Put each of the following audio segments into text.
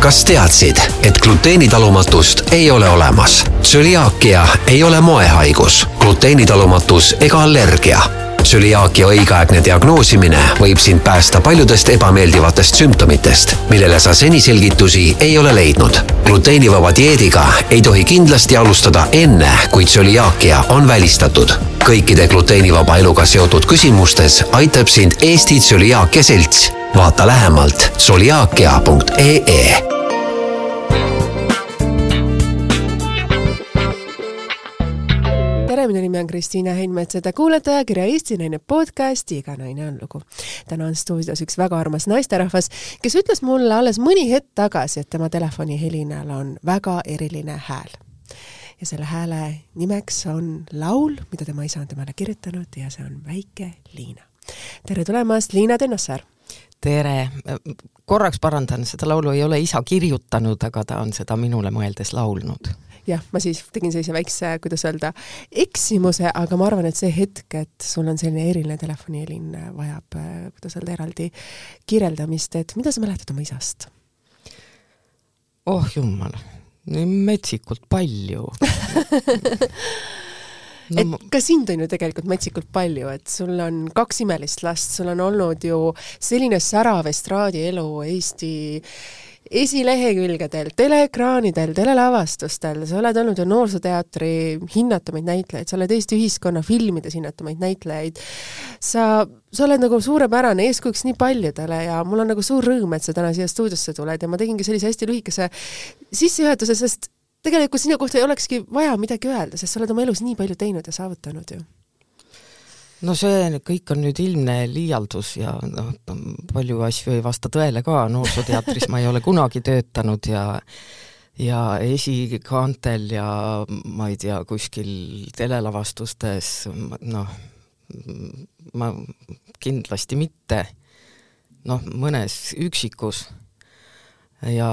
kas teadsid, et gluteenitalumatust ei ole olemas? tsüliaakia ei ole moehaigus, gluteenitalumatus ega allergia tsüliaakia õigeaegne diagnoosimine võib sind päästa paljudest ebameeldivatest sümptomitest, millele sa seni selgitusi ei ole leidnud. gluteenivaba dieediga ei tohi kindlasti alustada enne, kui tsüliaakia on välistatud. kõikide gluteenivaba eluga seotud küsimustes aitab sind Eesti Tsüliaakia Selts. Vaata lähemalt tsüliaakia.ee tere, minu nimi on Kristiina Heinmets ja te kuulete ajakirja Eesti Naine podcasti Iga naine on lugu. täna on stuudios üks väga armas naisterahvas, kes ütles mulle alles mõni hetk tagasi, et tema telefonihelinal on väga eriline hääl. ja selle hääle nimeks on laul, mida tema isa on temale kirjutanud ja see on Väike Liina. tere tulemast, Liina Tennossaar! Tere, korraks parandan, seda laulu ei ole isa kirjutanud, aga ta on seda minule mõeldes laulnud. Jah, ma siis tegin sellise väikse, kuidas öelda, eksimuse, aga ma arvan, et see hetk, et sul on selline eriline telefonihelin, vajab, kuidas öelda, eraldi kirjeldamist, et mida sa mäletad oma isast? oh jumal, metsikult palju No, et ka sind on ju tegelikult metsikult palju, et sul on kaks imelist last, sul on olnud ju selline särav estraadielu Eesti esilehekülgedel, teleekraanidel, telelavastustel, sa oled olnud ju Noorsooteatri hinnatumaid näitlejaid, sa oled Eesti ühiskonna filmides hinnatumaid näitlejaid, sa, sa oled nagu suurepärane eeskujuks nii paljudele ja mul on nagu suur rõõm, et sa täna siia stuudiosse tuled ja ma tegingi sellise hästi lühikese sissejuhatuse, sest tegelikult sinu kohta ei olekski vaja midagi öelda, sest sa oled oma elus nii palju teinud ja saavutanud ju. No see kõik on nüüd ilmne liialdus ja noh, palju asju ei vasta tõele ka, Noorsooteatris ma ei ole kunagi töötanud ja ja esikaantel ja ma ei tea, kuskil telelavastustes noh, ma kindlasti mitte, noh, mõnes üksikus ja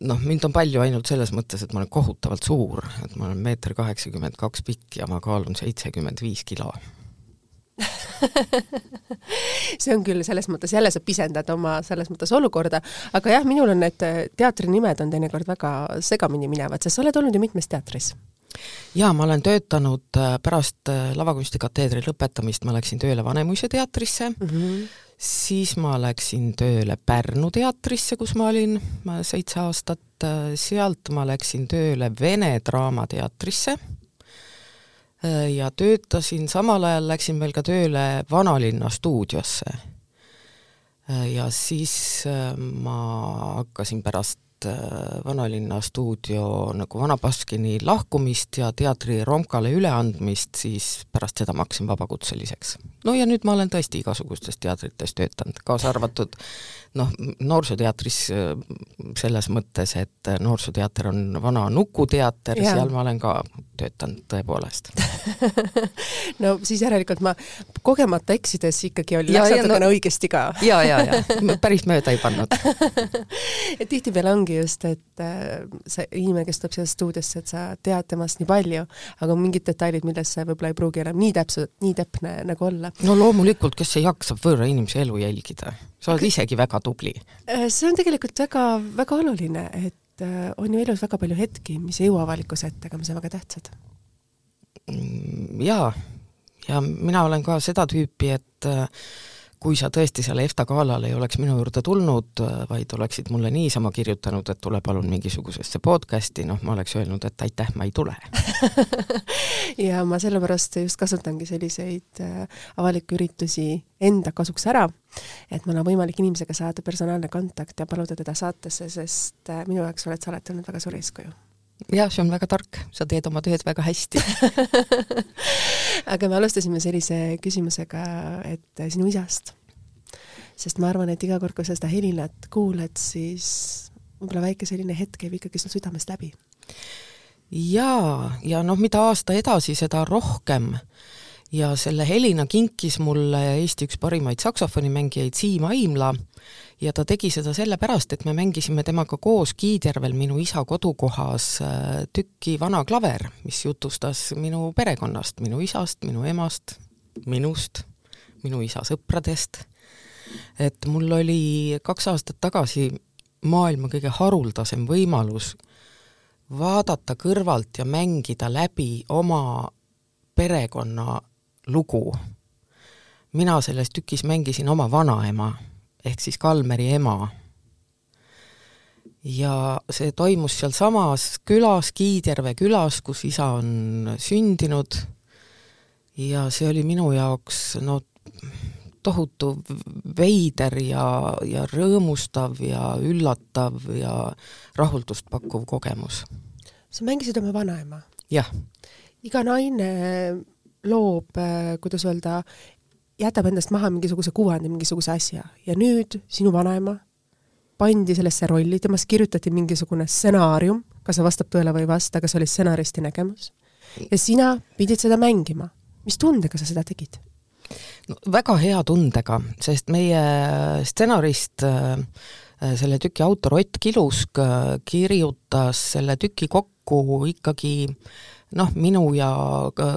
noh, mind on palju ainult selles mõttes, et ma olen kohutavalt suur, et ma olen meeter kaheksakümmend kaks pikk ja ma kaalun seitsekümmend viis kilo. See on küll selles mõttes, jälle sa pisendad oma selles mõttes olukorda, aga jah, minul on need teatri nimed on teinekord väga segamini minevad, sest sa oled olnud ju mitmes teatris. Jaa, ma olen töötanud äh, pärast äh, lavakunstikateedri lõpetamist, ma läksin tööle Vanemuise teatrisse. Mm, -hmm. Siis ma läksin tööle Pärnu teatrisse, kus ma olin seitse aastat, äh, sealt ma läksin tööle Vene Draamateatrisse Äh, ja töötasin, samal ajal läksin veel ka tööle Vanalinna stuudiosse. Äh, ja siis ma hakkasin pärast Vanalinna stuudio nagu Vana Baskini lahkumist ja teatri Romkale üleandmist, siis pärast seda ma hakkasin vabakutseliseks. no ja nüüd ma olen tõesti igasugustes teatrites töötanud, kaasa arvatud noh, Noorsooteatris selles mõttes, et Noorsooteater on vana Nukuteater, seal ma olen ka töötanud tõepoolest. No siis järelikult ma kogemata eksides ikkagi oli ja, natukene no, õigesti ka. Ja, ja, ja. Päris mööda ei pannud. Tihtipeale ongi just, et äh, see inimene, kes tuleb siia stuudiosse, et sa tead temast nii palju, aga on mingid detailid, milles see võib-olla ei pruugi enam nii täpselt, nii täpne nagu olla. no loomulikult, kes ei jaksa võõra inimese elu jälgida, sa oled isegi väga tubli. Äh, see on tegelikult väga, väga oluline, et et äh, on ju elus väga palju hetki, mis ei jõua avalikkuse ette, aga mis on väga tähtsad. Mm, jaa, ja mina olen ka seda tüüpi, et äh, kui sa tõesti seal EFTA galal ei oleks minu juurde tulnud, vaid oleksid mulle niisama kirjutanud, et tule palun mingisugusesse podcasti, noh, ma oleks öelnud, et aitäh, ma ei tule. Ja ma sellepärast just kasutangi selliseid äh, avalikke üritusi enda kasuks ära, et mul on võimalik inimesega saada personaalne kontakt ja paluda teda saatesse, sest äh, minu jaoks oled sa alati olnud väga suur eeskuju jah, see on väga tark, sa teed oma tööd väga hästi aga me alustasime sellise küsimusega, et sinu isast. sest ma arvan, et iga kord, kui sa seda helinat kuuled, siis võib-olla väike selline hetk käib ikkagi sul südamest läbi. jaa, ja noh, mida aasta edasi, seda rohkem ja selle helina kinkis mulle Eesti üks parimaid saksofonimängijaid Siim Aimla ja ta tegi seda sellepärast, et me mängisime temaga koos Kiidjärvel minu isa kodukohas äh, tükki Vana klaver, mis jutustas minu perekonnast, minu isast, minu emast, minust, minu isa sõpradest. et mul oli kaks aastat tagasi maailma kõige haruldasem võimalus vaadata kõrvalt ja mängida läbi oma perekonna lugu. mina selles tükis mängisin oma vanaema, ehk siis Kalmeri ema. ja see toimus sealsamas külas, Kiidjärve külas, kus isa on sündinud ja see oli minu jaoks no tohutu veider ja, ja rõõmustav ja üllatav ja rahuldust pakkuv kogemus. sa mängisid oma vanaema? jah. iga naine loob, äh, kuidas öelda, jätab endast maha mingisuguse kuvandi, mingisuguse asja ja nüüd sinu vanaema pandi sellesse rolli, temast kirjutati mingisugune stsenaarium, kas see vastab tõele või ei vasta, kas oli stsenaristi nägemus, ja sina pidid seda mängima. mis tundega sa seda tegid? no, väga hea tundega, sest meie stsenarist äh, selle tüki autor Ott Kilusk äh, kirjutas selle tüki kokku ikkagi noh, minu ja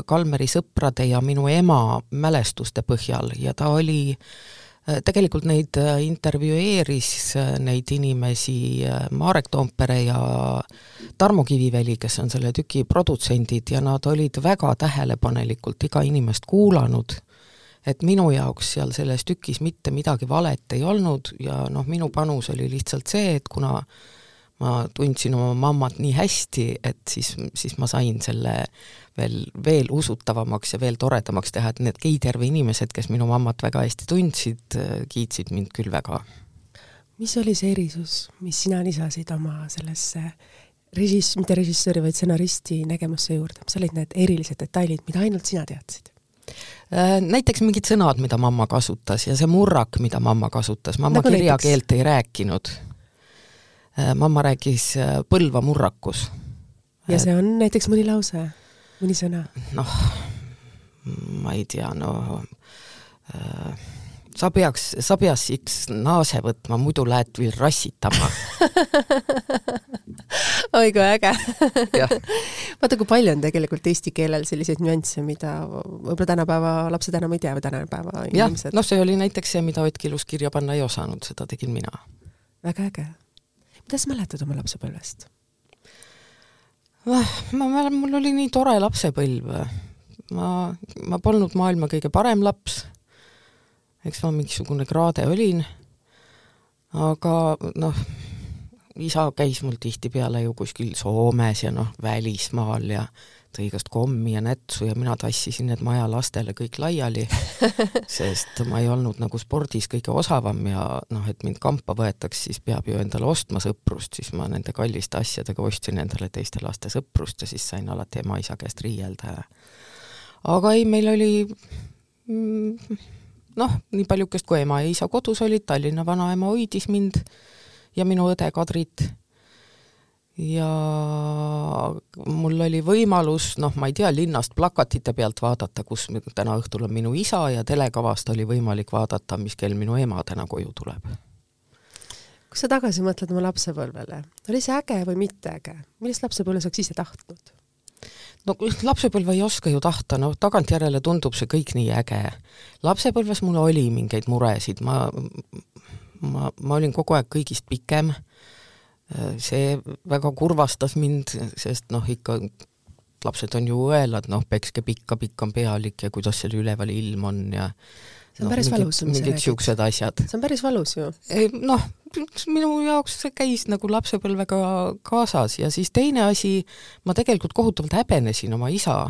Kalmeri sõprade ja minu ema mälestuste põhjal ja ta oli äh, tegelikult neid intervjueeris, neid inimesi Marek Toompere ja Tarmo Kiviväli, kes on selle tüki produtsendid ja nad olid väga tähelepanelikult iga inimest kuulanud et minu jaoks seal selles tükis mitte midagi valet ei olnud ja noh, minu panus oli lihtsalt see, et kuna ma tundsin oma mammat nii hästi, et siis, siis ma sain selle veel, veel usutavamaks ja veel toredamaks teha, et need Keiterve inimesed, kes minu mammat väga hästi tundsid, kiitsid mind küll väga. mis oli see erisus, mis sina lisasid oma sellesse režiss-, mitte režissööri, vaid stsenaristi nägemusse juurde, mis olid need erilised detailid, mida ainult sina teadsid? Äh, näiteks mingid sõnad, mida mamma kasutas ja see murrak, mida mamma kasutas, mamma nagu kirjakeelt ei rääkinud. Äh, mamma rääkis äh, Põlva murrakus. ja see on näiteks mõni lause, mõni sõna? noh, ma ei tea, no äh, sa peaks, sa peaks naase võtma, muidu lähed veel rassitama oi kui äge vaata, kui palju on tegelikult eesti keelel selliseid nüansse, mida võib-olla tänapäeva lapsed enam ei tea või tänapäeva inimesed. noh, see oli näiteks see, mida Ott Kilus kirja panna ei osanud, seda tegin mina. väga äge. Mida sa mäletad oma lapsepõlvest? Ah, ma mäletan, mul oli nii tore lapsepõlv. ma, ma polnud maailma kõige parem laps eks ma mingisugune kraade olin, aga noh, isa käis mul tihtipeale ju kuskil Soomes ja noh, välismaal ja tõi igast kommi ja nätsu ja mina tassisin need maja lastele kõik laiali sest ma ei olnud nagu spordis kõige osavam ja noh, et mind kampa võetaks, siis peab ju endale ostma sõprust, siis ma nende kalliste asjadega ostsin endale teiste laste sõprust ja siis sain alati ema-isa käest riielda ja aga ei, meil oli mm, noh, nii paljukest kui ema ja isa kodus olid, Tallinna vanaema hoidis mind ja minu õde Kadrit. Ja mul oli võimalus, noh, ma ei tea, linnast plakatite pealt vaadata, kus täna õhtul on minu isa ja telekavast oli võimalik vaadata, mis kell minu ema täna koju tuleb. kui sa tagasi mõtled oma lapsepõlvele, oli see äge või mitte äge? millist lapsepõlve sa oleks ise tahtnud? no lapsepõlve ei oska ju tahta, no tagantjärele tundub see kõik nii äge. lapsepõlves mul oli mingeid muresid, ma, ma, ma olin kogu aeg kõigist pikem, see väga kurvastas mind, sest noh, ikka lapsed on ju õelad, noh, pekske pikka, pikk on pealik ja kuidas seal üleval ilm on ja see on no, päris mingid, valus. mingid niisugused asjad. see on päris valus ju. noh, minu jaoks see käis nagu lapsepõlvega kaasas ja siis teine asi, ma tegelikult kohutavalt häbenesin oma isa,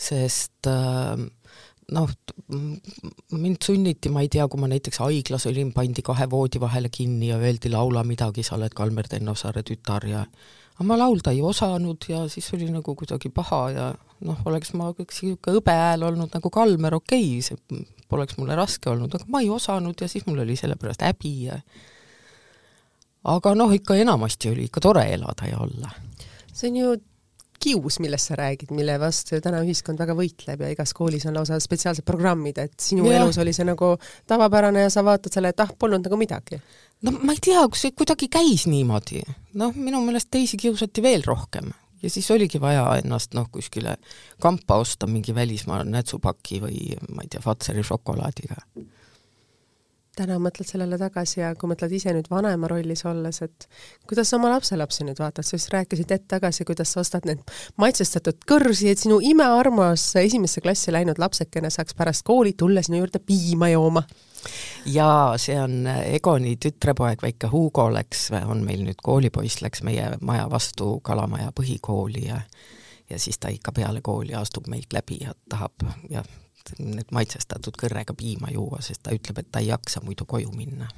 sest äh, noh, mind sunniti, ma ei tea, kui ma näiteks haiglas olin, pandi kahe voodi vahele kinni ja öeldi laula midagi, sa oled Kalmer Tennosaare tütar ja aga ma laulda ei osanud ja siis oli nagu kuidagi paha ja noh, oleks ma niisugune hõbe hääl olnud nagu Kalmer, okei okay,, see poleks mulle raske olnud, aga ma ei osanud ja siis mul oli selle pärast häbi ja aga noh, ikka enamasti oli ikka tore elada ja olla. see on ju kius, millest sa räägid, mille vastu täna ühiskond väga võitleb ja igas koolis on lausa spetsiaalsed programmid, et sinu ja. elus oli see nagu tavapärane ja sa vaatad selle, et ah, polnud nagu midagi. no ma ei tea, kas see kuidagi käis niimoodi. noh, minu meelest teisi kiusati veel rohkem ja siis oligi vaja ennast noh, kuskile kampa osta mingi välismaa nätsupaki või ma ei tea, Fatseri šokolaadiga täna mõtled sellele tagasi ja kui mõtled ise nüüd vanema rollis olles, et kuidas sa oma lapselapsi nüüd vaatad, sa just rääkisid hetk tagasi, kuidas sa ostad need maitsestatud kõrsi, et sinu imearmas esimesse klassi läinud lapsekene saaks pärast kooli tulla sinu juurde piima jooma. Jaa, see on Egoni tütrepoeg, väike Hugo läks, on meil nüüd koolipoiss, läks meie maja vastu Kalamaja põhikooli ja ja siis ta ikka peale kooli astub meilt läbi ja tahab ja need maitsestatud kõrrega piima juua, sest ta ütleb, et ta ei jaksa muidu koju minna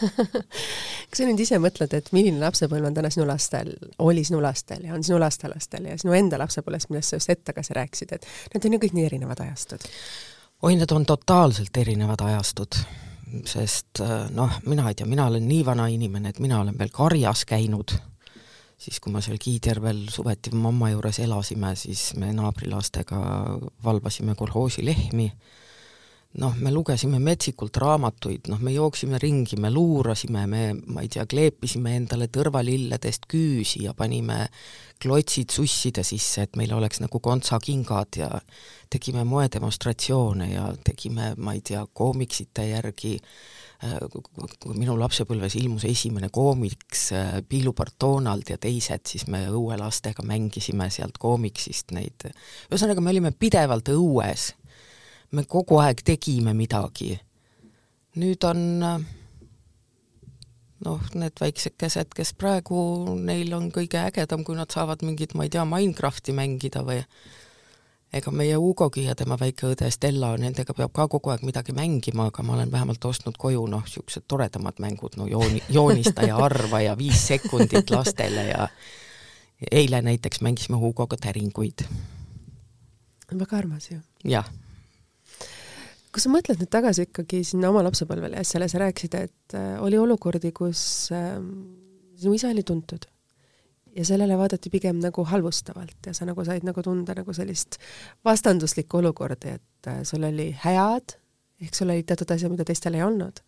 kas sa nüüd ise mõtled, et milline lapsepõlv on täna sinu lastel, oli sinu lastel ja on sinu lastelastel ja sinu enda lapsepõlvest, millest sa just hetk tagasi rääkisid, et need on ju kõik nii erinevad ajastud? oi, need on totaalselt erinevad ajastud, sest noh, mina ei tea, mina olen nii vana inimene, et mina olen veel karjas käinud siis kui me seal Kiidjärvel suveti mamma juures elasime, siis me naabrilastega valvasime kolhoosi lehmi, noh, me lugesime metsikult raamatuid, noh, me jooksime ringi, me luurasime, me, ma ei tea, kleepisime endale tõrvalilledest küüsi ja panime klotsid susside sisse, et meil oleks nagu kontsakingad ja tegime moedemonstratsioone ja tegime, ma ei tea, koomiksite järgi äh, minu lapsepõlves ilmus esimene koomiks äh, Piilupart Donald ja teised, siis me õuelastega mängisime sealt koomiksist neid, ühesõnaga me olime pidevalt õues. me kogu aeg tegime midagi. nüüd on äh, noh, need väiksekesed, kes praegu, neil on kõige ägedam, kui nad saavad mingit, ma ei tea, Minecrafti mängida või ega meie Hugogi ja tema väike õde Stella, nendega peab ka kogu aeg midagi mängima, aga ma olen vähemalt ostnud koju noh, niisugused toredamad mängud, no jooni, joonista ja arva ja viis sekundit lastele ja eile näiteks mängisime Hugoga täringuid. väga armas ju. jah. kui sa mõtled nüüd tagasi ikkagi sinna oma lapsepõlvele ja selle sa rääkisid, et äh, oli olukordi, kus äh, sinu isa oli tuntud ja sellele vaadati pigem nagu halvustavalt ja sa nagu said nagu tunda nagu sellist vastanduslikku olukorda, et äh, sul oli head, ehk sul olid teatud asjad, mida teistel ei olnud.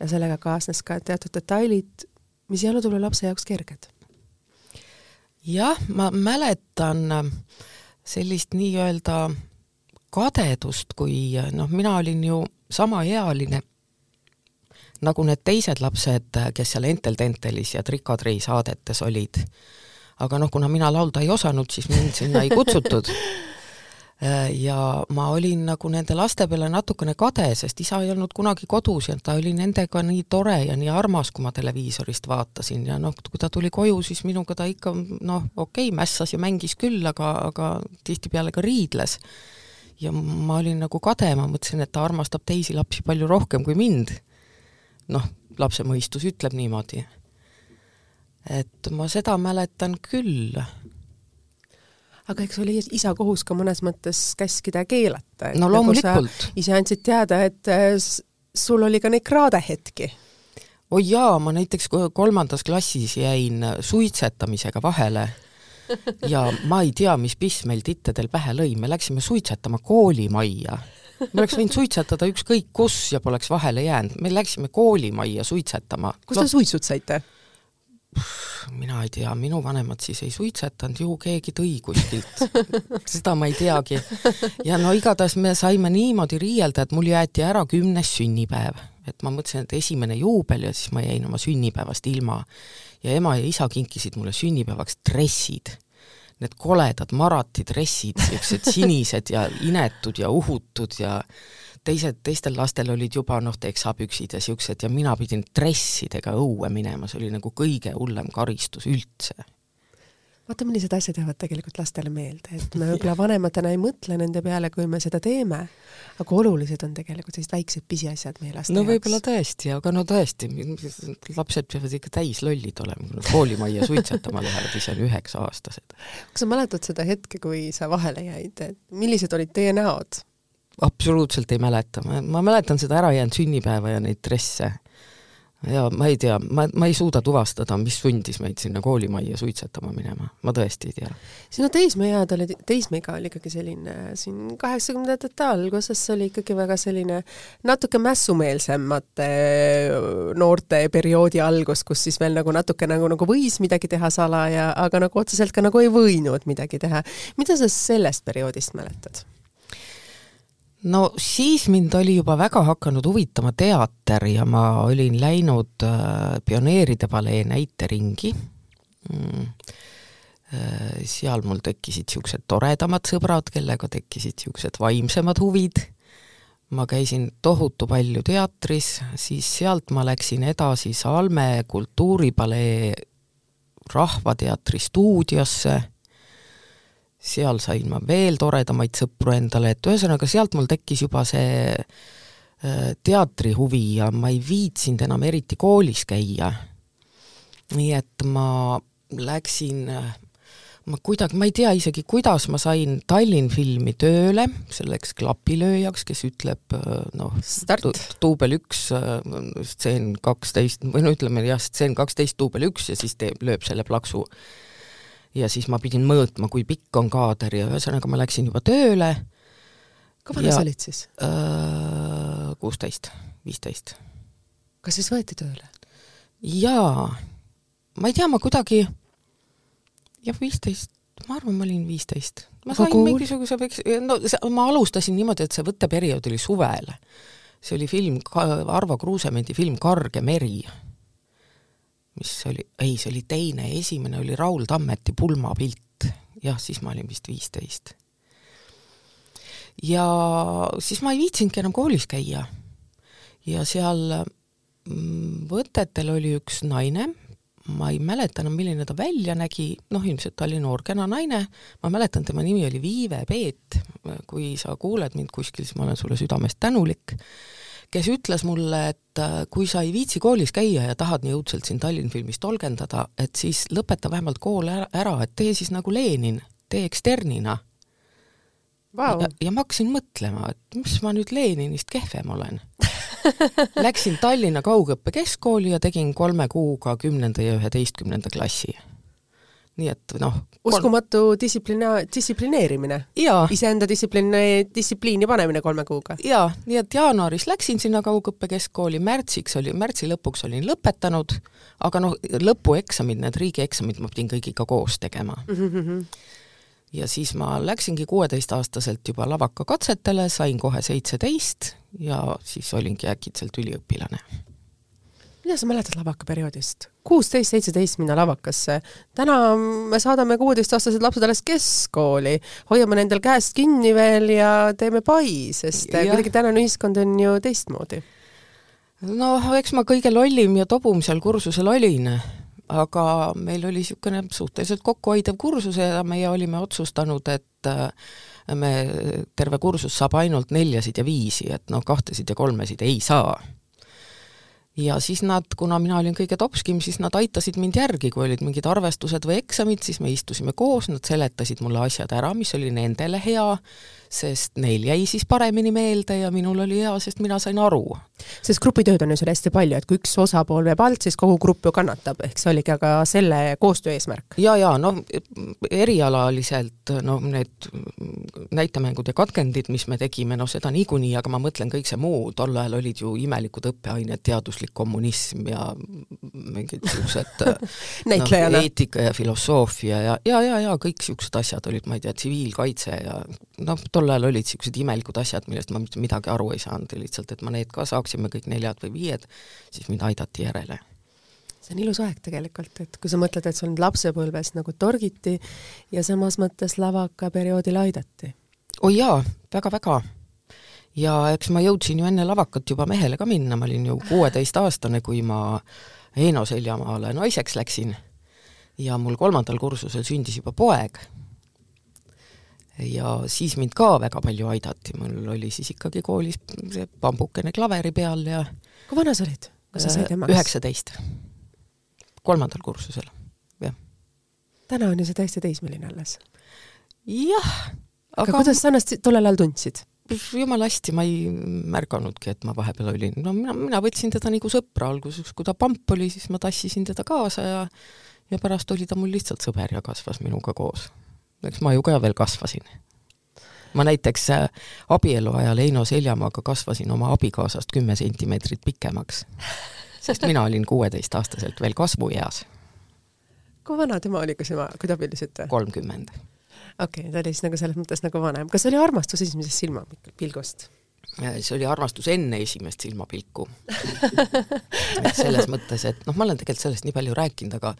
ja sellega kaasnes ka teatud detailid, mis ei olnud võib-olla lapse jaoks kerged. jah, ma mäletan äh, sellist nii-öelda kadedust, kui äh, noh, mina olin ju samaealine nagu need teised lapsed, kes seal Entel Tentelis ja Trikotrei saadetes olid aga noh, kuna mina laulda ei osanud, siis mind sinna ei kutsutud. ja ma olin nagu nende laste peale natukene kade, sest isa ei olnud kunagi kodus ja ta oli nendega nii tore ja nii armas, kui ma televiisorist vaatasin ja noh, kui ta tuli koju, siis minuga ta ikka noh, okei okay,, mässas ja mängis küll, aga, aga tihtipeale ka riidles. ja ma olin nagu kade, ma mõtlesin, et ta armastab teisi lapsi palju rohkem kui mind. noh, lapse mõistus ütleb niimoodi et ma seda mäletan küll. aga eks oli isa kohus ka mõnes mõttes käskida ja keelata. no nagu loomulikult. ise andsid teada, et äh, sul oli ka neid kraadehetki. oi jaa, ma näiteks kolmandas klassis jäin suitsetamisega vahele ja ma ei tea, mis piss meil tittedel pähe lõi, me läksime suitsetama koolimajja. me oleks võinud suitsetada ükskõik kus ja poleks vahele jäänud, me läksime koolimajja suitsetama. kust te suitsud saite? Mina ei tea, minu vanemad siis ei suitsetanud, ju keegi tõi kuskilt seda ma ei teagi. ja no igatahes me saime niimoodi riielda, et mul jäeti ära kümnes sünnipäev. et ma mõtlesin, et esimene juubel ja siis ma jäin oma sünnipäevast ilma. ja ema ja isa kinkisid mulle sünnipäevaks dressid. Need koledad marati dressid, niisugused sinised ja inetud ja uhutud ja teised, teistel lastel olid juba noh, teksapüksid ja siuksed ja mina pidin dressidega õue minema, see oli nagu kõige hullem karistus üldse. vaata, millised asjad jäävad tegelikult lastele meelde, et me võib-olla vanematena ei mõtle nende peale, kui me seda teeme, aga olulised on tegelikult sellised väiksed pisiasjad meie laste no võib-olla tõesti, aga no tõesti, lapsed peavad ikka täis lollid olema, kui nad koolimajja suitsetama lähevad, ise on üheksa-aastased. kas sa mäletad seda hetke, kui sa vahele jäid, et millised olid teie näod? Absoluutselt ei mäleta, ma, mäletan seda ärajäänud sünnipäeva ja neid dresse. ja ma ei tea, ma, ma ei suuda tuvastada, mis sundis meid sinna koolimajja suitsetama minema, ma tõesti ei tea. sinu teismeead oli, teismeiga oli ikkagi selline siin kaheksakümnendate alguses oli ikkagi väga selline natuke mässumeelsemate noorte perioodi algus, kus siis veel nagu natuke nagu, nagu võis midagi teha salaja, aga nagu otseselt ka nagu ei võinud midagi teha. mida sa sellest perioodist mäletad? No siis mind oli juba väga hakanud huvitama teater ja ma olin läinud äh, Pioneeride palee näiteringi. Mm.. Äh, seal mul tekkisid niisugused toredamad sõbrad, kellega tekkisid niisugused vaimsemad huvid, ma käisin tohutu palju teatris, siis sealt ma läksin edasi Salme kultuuripalee Rahvateatri stuudiosse seal sain ma veel toredamaid sõpru endale, et ühesõnaga sealt mul tekkis juba see äh, teatrihuvi ja ma ei viitsinud enam eriti koolis käia. nii et ma läksin, ma kuidagi, ma ei tea isegi, kuidas ma sain Tallinn filmi tööle, selleks klapilööjaks, kes ütleb äh, noh, duubel üks, äh, stseen kaksteist, või no ütleme jah, stseen kaksteist, duubel üks ja siis teeb, lööb selle plaksu ja siis ma pidin mõõtma, kui pikk on kaader ja ühesõnaga ma läksin juba tööle. kui vana sa olid siis? Äh, kuusteist, viisteist. kas siis võeti tööle? jaa, ma ei tea, ma kuidagi jah, viisteist, ma arvan, ma olin viisteist. ma sain Kogu... mingisuguse, no ma alustasin niimoodi, et see võtteperiood oli suvel. see oli film, Arvo Kruusemäe film Karge meri mis oli, ei, see oli teine, esimene oli Raul Tammeti pulmapilt, jah, siis ma olin vist viisteist. ja siis ma ei viitsinudki enam koolis käia. ja seal mm, võtetel oli üks naine, ma ei mäleta enam, milline ta välja nägi, noh, ilmselt ta oli noor kena naine, ma mäletan, tema nimi oli Viive Peet, kui sa kuuled mind kuskil, siis ma olen sulle südamest tänulik kes ütles mulle, et äh, kui sa ei viitsi koolis käia ja tahad nii õudselt siin Tallinn filmis tolgendada, et siis lõpeta vähemalt kool ära, et tee siis nagu Lenin, tee eksternina. Wow.. ja, ja ma hakkasin mõtlema, et mis ma nüüd Leninist kehvem olen. Läksin Tallinna Kaugõppe Keskkooli ja tegin kolme kuuga kümnenda ja üheteistkümnenda klassi nii et noh. uskumatu distsiplina-, distsiplineerimine. iseenda distsipliini, distsipliini panemine kolme kuuga. jaa, nii et jaanuaris läksin sinna kaugõppekeskkooli, märtsiks oli, märtsi lõpuks olin lõpetanud, aga noh, lõpueksamid, need riigieksamid ma pidin kõigiga koos tegema mm. -hmm. ja siis ma läksingi kuueteistaastaselt juba lavakakatsetele, sain kohe seitseteist ja siis olingi äkitselt üliõpilane mida sa mäletad lavakaperioodist? kuusteist, seitseteist minna lavakasse. täna me saadame kuueteistaastased lapsed alles keskkooli, hoiame nendel käest kinni veel ja teeme pai, sest ja. kuidagi tänane ühiskond on ju teistmoodi. noh, eks ma kõige lollim ja tobum seal kursusel olin, aga meil oli niisugune suhteliselt kokkuhoidev kursus ja meie olime otsustanud, et äh, me, terve kursus saab ainult neljasid ja viisi, et noh, kahtesid ja kolmesid ei saa ja siis nad, kuna mina olin kõige topskim, siis nad aitasid mind järgi, kui olid mingid arvestused või eksamid, siis me istusime koos, nad seletasid mulle asjad ära, mis oli nendele hea, sest neil jäi siis paremini meelde ja minul oli hea, sest mina sain aru. Sest grupitööd on ju seal hästi palju, et kui üks osapool veab alt, siis kogu grupp ju kannatab, ehk see oligi aga selle koostöö eesmärk. ja, ja noh, erialaliselt no need näitemängud ja katkendid, mis me tegime, noh seda niikuinii, aga ma mõtlen kõik see muu, tol ajal olid ju imelikud õppeained, teaduslik kommunism ja mingid niisugused noh, eetika ja filosoofia ja, ja, ja, ja kõik niisugused asjad olid, ma ei tea, tsiviilkaitse ja noh, tol ajal olid niisugused imelikud asjad, millest ma mitte midagi aru ei saanud ja lihtsalt, et ma need ka saaksime kõik neljad või viied, siis mind aidati järele. see on ilus aeg tegelikult, et kui sa mõtled, et sul lapsepõlves nagu torgiti ja samas mõttes lavakaperioodil aidati. oi jaa väga,, väga-väga. ja eks ma jõudsin ju enne lavakat juba mehele ka minna, ma olin ju kuueteistaastane, kui ma Heino Seljamaale naiseks läksin ja mul kolmandal kursusel sündis juba poeg ja siis mind ka väga palju aidati, mul oli siis ikkagi koolis see bambukene klaveri peal ja kui vana sa olid, kui sa said emaks? üheksateist. kolmandal kursusel, jah. täna on ju see täiesti teismeline alles. jah, aga, aga kuidas sa ennast tollel ajal tundsid? jumala hästi, ma ei märganudki, et ma vahepeal olin, no mina, mina võtsin teda nagu sõpra alguses, kui ta pamp oli, siis ma tassisin teda kaasa ja ja pärast oli ta mul lihtsalt sõber ja kasvas minuga koos eks ma ju ka veel kasvasin. ma näiteks äh, abielu ajal Heino Seljamaaga kasvasin oma abikaasast kümme sentimeetrit pikemaks, sest mina olin kuueteistaastaselt veel kasvueas. kui vana tema oli, kui sina, kui te abiellusite? kolmkümmend. okei okay,, ta oli siis nagu selles mõttes nagu vanem. kas oli armastus esimesest silmapilgust? see oli armastus enne esimest silmapilku selles mõttes, et noh, ma olen tegelikult sellest nii palju rääkinud, aga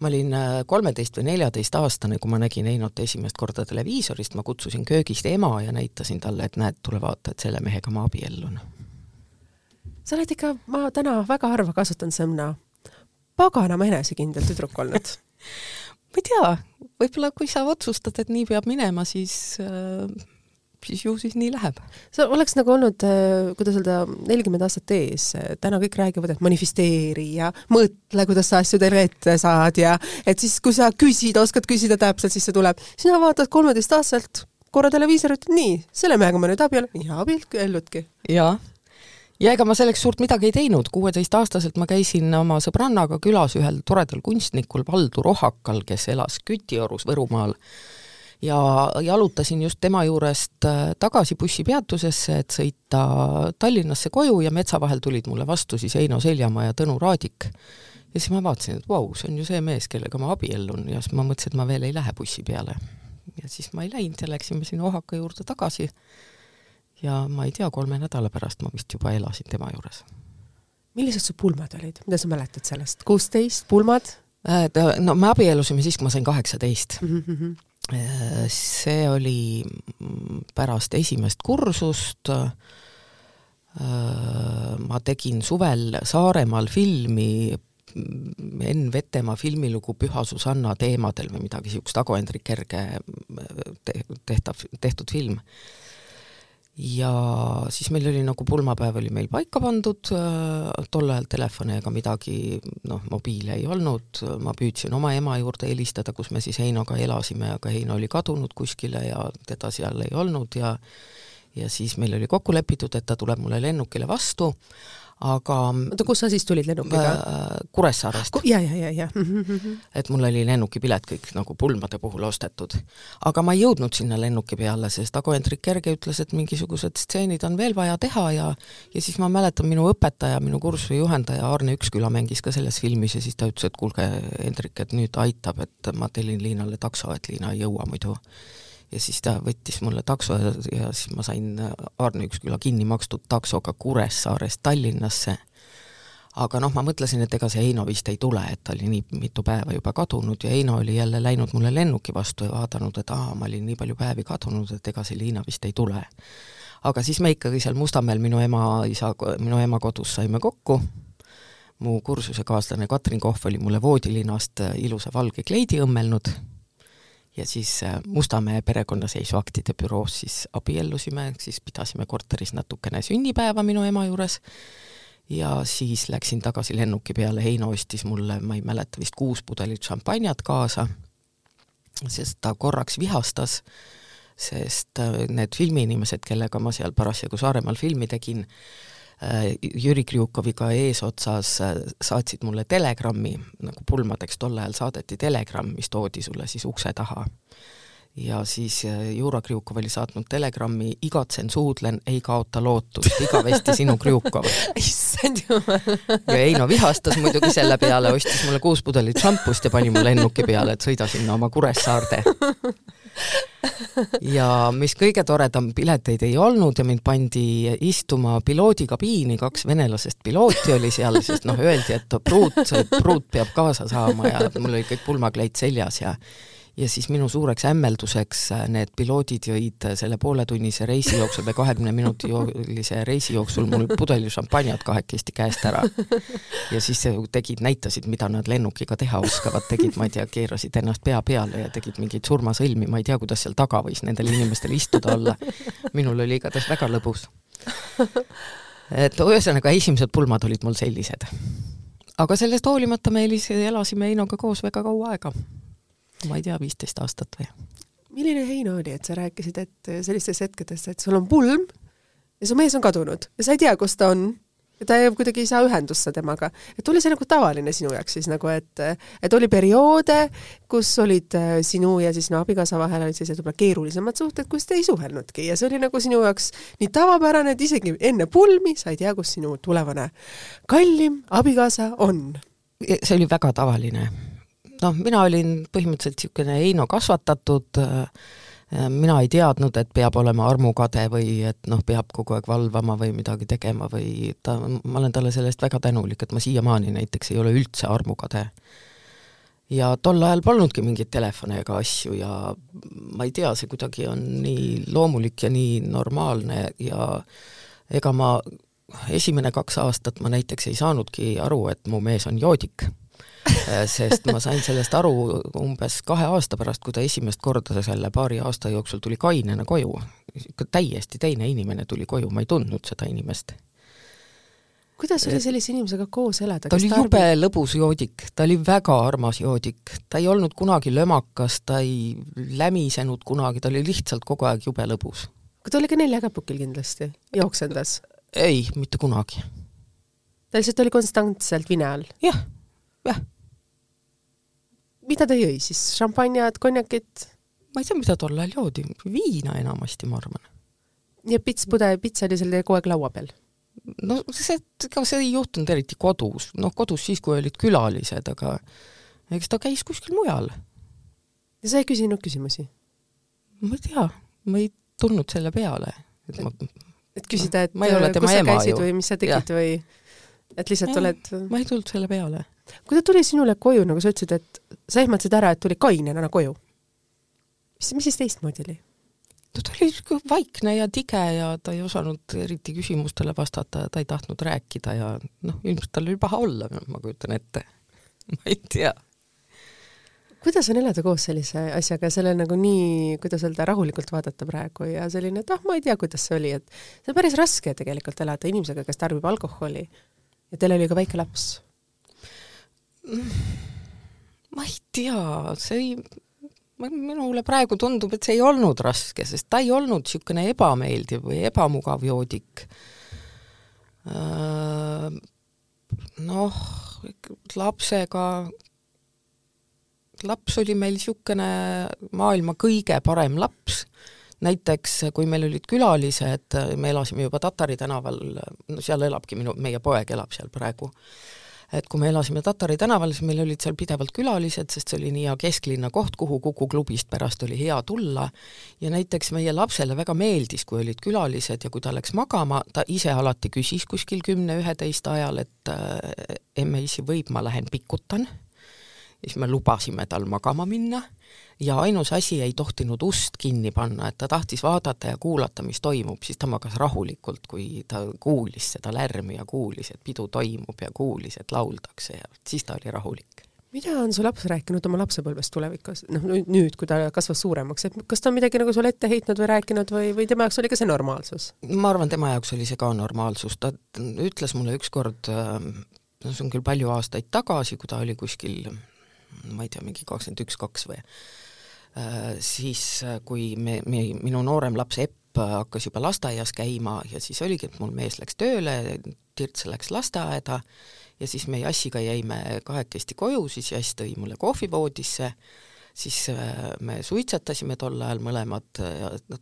ma olin äh, kolmeteist või neljateistaastane, kui ma nägin Einot esimest korda televiisorist, ma kutsusin köögist ema ja näitasin talle, et näed, tule vaata, et selle mehega ma abiellun. sa oled ikka, ma täna väga harva kasutan sõna paganama enesekindel tüdruk olnud ma ei tea, võib-olla kui sa otsustad, et nii peab minema, siis äh, siis ju siis nii läheb. sa oleks nagu olnud, äh, kuidas öelda, nelikümmend aastat ees, täna kõik räägivad, et manifesteeri ja mõtle, kuidas sa asjadele ette saad ja et siis, kui sa küsid, oskad küsida täpselt, siis see tuleb. sina vaatad kolmeteistaastaselt korra televiisorit, nii, selle mehega ma nüüd abiellun, ja abielludki. jaa ja ega ma selleks suurt midagi ei teinud, kuueteistaastaselt ma käisin oma sõbrannaga külas ühel toredal kunstnikul Valdu Rohakal, kes elas Kütiorus Võrumaal ja jalutasin just tema juurest äh, tagasi bussipeatusesse, et sõita Tallinnasse koju ja metsa vahel tulid mulle vastu siis Eino Seljamaa ja Tõnu Raadik. ja siis ma vaatasin, et vau see on ju see mees, kellega ma abiellun ja siis ma mõtlesin, et ma veel ei lähe bussi peale. ja siis ma ei läinud ja läksime sinna Ohaka juurde tagasi ja ma ei tea, kolme nädala pärast ma vist juba elasin tema juures. millised su pulmad olid, mida sa mäletad sellest, kuusteist, pulmad? Äh, no me abiellusime siis, kui ma sain kaheksateist mm. -hmm. See oli pärast esimest kursust, ma tegin suvel Saaremaal filmi Enn Vetemaa filmilugu Püha Susanna teemadel või midagi niisugust, Ago Hendrik Kerge tehtav, tehtud film ja siis meil oli nagu pulmapäev oli meil paika pandud, äh, tol ajal telefone ega midagi, noh, mobiile ei olnud, ma püüdsin oma ema juurde helistada, kus me siis Heinoga elasime, aga Heino oli kadunud kuskile ja teda seal ei olnud ja ja siis meil oli kokku lepitud, et ta tuleb mulle lennukile vastu, aga oota, kus sa siis tulid lennukiga äh,? Kuressaarest Ku,. ja, ja, ja, ja. et mul oli lennukipilet kõik nagu pulmade puhul ostetud. aga ma ei jõudnud sinna lennuki peale, sest Ago Hendrik Kerge ütles, et mingisugused stseenid on veel vaja teha ja ja siis ma mäletan, minu õpetaja, minu kursuse juhendaja Arne Üksküla mängis ka selles filmis ja siis ta ütles, et kuulge, Hendrik, et nüüd aitab, et ma tellin Liinale takso, et Liina ei jõua muidu ja siis ta võttis mulle takso ja, ja siis ma sain Aarne Üksküla kinni makstud taksoga Kuressaarest Tallinnasse. aga noh, ma mõtlesin, et ega see Heino vist ei tule, et ta oli nii mitu päeva juba kadunud ja Heino oli jälle läinud mulle lennuki vastu ja vaadanud, et aa, ma olin nii palju päevi kadunud, et ega see Liina vist ei tule. aga siis me ikkagi seal Mustamäel minu ema, isa, minu ema kodus saime kokku, mu kursusekaaslane Katrin Kohv oli mulle voodilinast ilusa valge kleidi õmmelnud ja siis äh, Mustamäe perekonnaseisuaktide büroos siis abiellusime, siis pidasime korteris natukene sünnipäeva minu ema juures. Ja siis läksin tagasi lennuki peale, Heino ostis mulle, ma ei mäleta, vist kuus pudelit šampanjat kaasa, sest ta korraks vihastas, sest äh, need filmiinimesed, kellega ma seal parasjagu Saaremaal filmi tegin, Jüri Krjukoviga eesotsas äh, saatsid mulle telegrammi, nagu pulmadeks tol ajal saadeti telegramm, mis toodi sulle siis ukse taha. ja siis äh, Jura Krjukov oli saatnud telegrammi, igatsen, suudlen, ei kaota lootust, igavesti sinu Krjukov. issand jumal. ja Heino vihastas muidugi selle peale, ostis mulle kuus pudelit šampust ja pani mu lennuki peale, et sõida sinna oma Kuressaarde ja mis kõige toredam, pileteid ei olnud ja mind pandi istuma piloodikabiini, kaks venelasest pilooti oli seal, sest noh, öeldi, et pruut, pruut peab kaasa saama ja mul oli kõik pulmakleit seljas ja ja siis minu suureks hämmelduseks äh, need piloodid jõid selle pooletunnise reisi jooksul või kahekümne minuti joolise reisi jooksul mul pudeli šampanjat kahekesti käest ära. ja siis tegid, näitasid, mida nad lennukiga teha oskavad, tegid, ma ei tea, keerasid ennast pea peale ja tegid mingeid surmasõlmi, ma ei tea, kuidas seal taga võis nendel inimestel istuda olla. minul oli igatahes väga lõbus. et ühesõnaga, esimesed pulmad olid mul sellised. aga sellest hoolimata me elasime Heinoga koos väga kaua aega ma ei tea, viisteist aastat või. milline Heino oli, et sa rääkisid, et sellistes hetkedes, et sul on pulm ja su mees on kadunud ja sa ei tea, kus ta on ja ta ei, kuidagi ei saa ühendusse temaga. et oli see nagu tavaline sinu jaoks siis nagu, et, et oli perioode, kus olid äh, sinu ja siis no abikaasa vahel olid sellised võib-olla keerulisemad suhted, kus te ei suhelnudki ja see oli nagu sinu jaoks nii tavapärane, et isegi enne pulmi sa ei tea, kus sinu tulevane kallim abikaasa on. see oli väga tavaline noh, mina olin põhimõtteliselt niisugune Heino kasvatatud äh, mina ei teadnud, et peab olema armukade või et noh, peab kogu aeg valvama või midagi tegema või ta, ma olen talle selle eest väga tänulik, et ma siiamaani näiteks ei ole üldse armukade. ja tol ajal polnudki mingeid telefone ega asju ja ma ei tea, see kuidagi on nii loomulik ja nii normaalne ja ega ma esimene kaks aastat ma näiteks ei saanudki aru, et mu mees on joodik Äh, sest ma sain sellest aru umbes kahe aasta pärast, kui ta esimest korda selle paari aasta jooksul tuli kainena koju. täiesti teine inimene tuli koju, ma ei tundnud seda inimest. kuidas oli sellise inimesega koos elada? ta oli jube arbi... lõbus joodik, ta oli väga armas joodik, ta ei olnud kunagi lömakas, ta ei lämisenud kunagi, ta oli lihtsalt kogu aeg jube lõbus. aga ta oli ka neljakäpukil kindlasti, jooksendas? ei, mitte kunagi. ta lihtsalt oli konstantselt vine all? jah, jah mida ta jõi siis, šampanjat, konjakit? ma ei tea, mida tol ajal joodi, viina enamasti, ma arvan. ja pits, pudel, pits oli seal kogu aeg laua peal? no see, ega see ei juhtunud eriti kodus, noh kodus siis, kui olid külalised, aga eks ta käis kuskil mujal. ja sa ei küsinud küsimusi? ma ei tea, ma ei tulnud selle peale, et ma et küsida, et ma ei ole tema ema ju. või mis sa tegid ja. või et lihtsalt ja, oled ma ei tulnud selle peale kui ta tuli sinule koju, nagu sa ütlesid, et sa ehmatasid ära, et tuli kainena koju, mis, mis siis teistmoodi oli? no ta oli vaikne ja tige ja ta ei osanud eriti küsimustele vastata ja ta ei tahtnud rääkida ja noh, ilmselt tal oli paha olla, ma kujutan ette. ma ei tea. kuidas on elada koos sellise asjaga, selle nagu nii, kuidas öelda, rahulikult vaadata praegu ja selline, et ah, ma ei tea, kuidas see oli, et see on päris raske tegelikult elada inimesega, kes tarbib alkoholi ja teil oli ka väike laps ma ei tea, see ei, minule praegu tundub, et see ei olnud raske, sest ta ei olnud niisugune ebameeldiv või ebamugav joodik. Noh, lapsega, laps oli meil niisugune maailma kõige parem laps, näiteks kui meil olid külalised, me elasime juba Tatari tänaval, no seal elabki minu, meie poeg elab seal praegu, et kui me elasime Tatari tänaval, siis meil olid seal pidevalt külalised, sest see oli nii hea kesklinna koht, kuhu Kuku klubist pärast oli hea tulla, ja näiteks meie lapsele väga meeldis, kui olid külalised ja kui ta läks magama, ta ise alati küsis kuskil kümne-üheteist ajal, et äh, emme-issi võib, ma lähen pikutan, siis me lubasime tal magama minna ja ainus asi ei tohtinud ust kinni panna, et ta tahtis vaadata ja kuulata, mis toimub, siis ta magas rahulikult, kui ta kuulis seda lärmi ja kuulis, et pidu toimub ja kuulis, et lauldakse ja siis ta oli rahulik. Mida on su laps rääkinud oma lapsepõlvest tulevikus, noh nüüd, kui ta kasvas suuremaks, et kas ta on midagi nagu sulle ette heitnud või rääkinud või, või tema jaoks oli ka see normaalsus? ma arvan, tema jaoks oli see ka normaalsus, ta ütles mulle ükskord, no see on küll palju aastaid tagasi, kui ta oli kuskil ma ei tea, mingi kakskümmend üks, kaks või, Äh, siis äh, kui me, me, minu noorem laps Epp äh, hakkas juba lasteaias käima ja siis oligi, et mul mees läks tööle, Tirts läks lasteaeda ja siis me Jassiga jäime kahekesti koju, siis Jass tõi mulle kohvi voodisse, siis me suitsetasime tol ajal mõlemad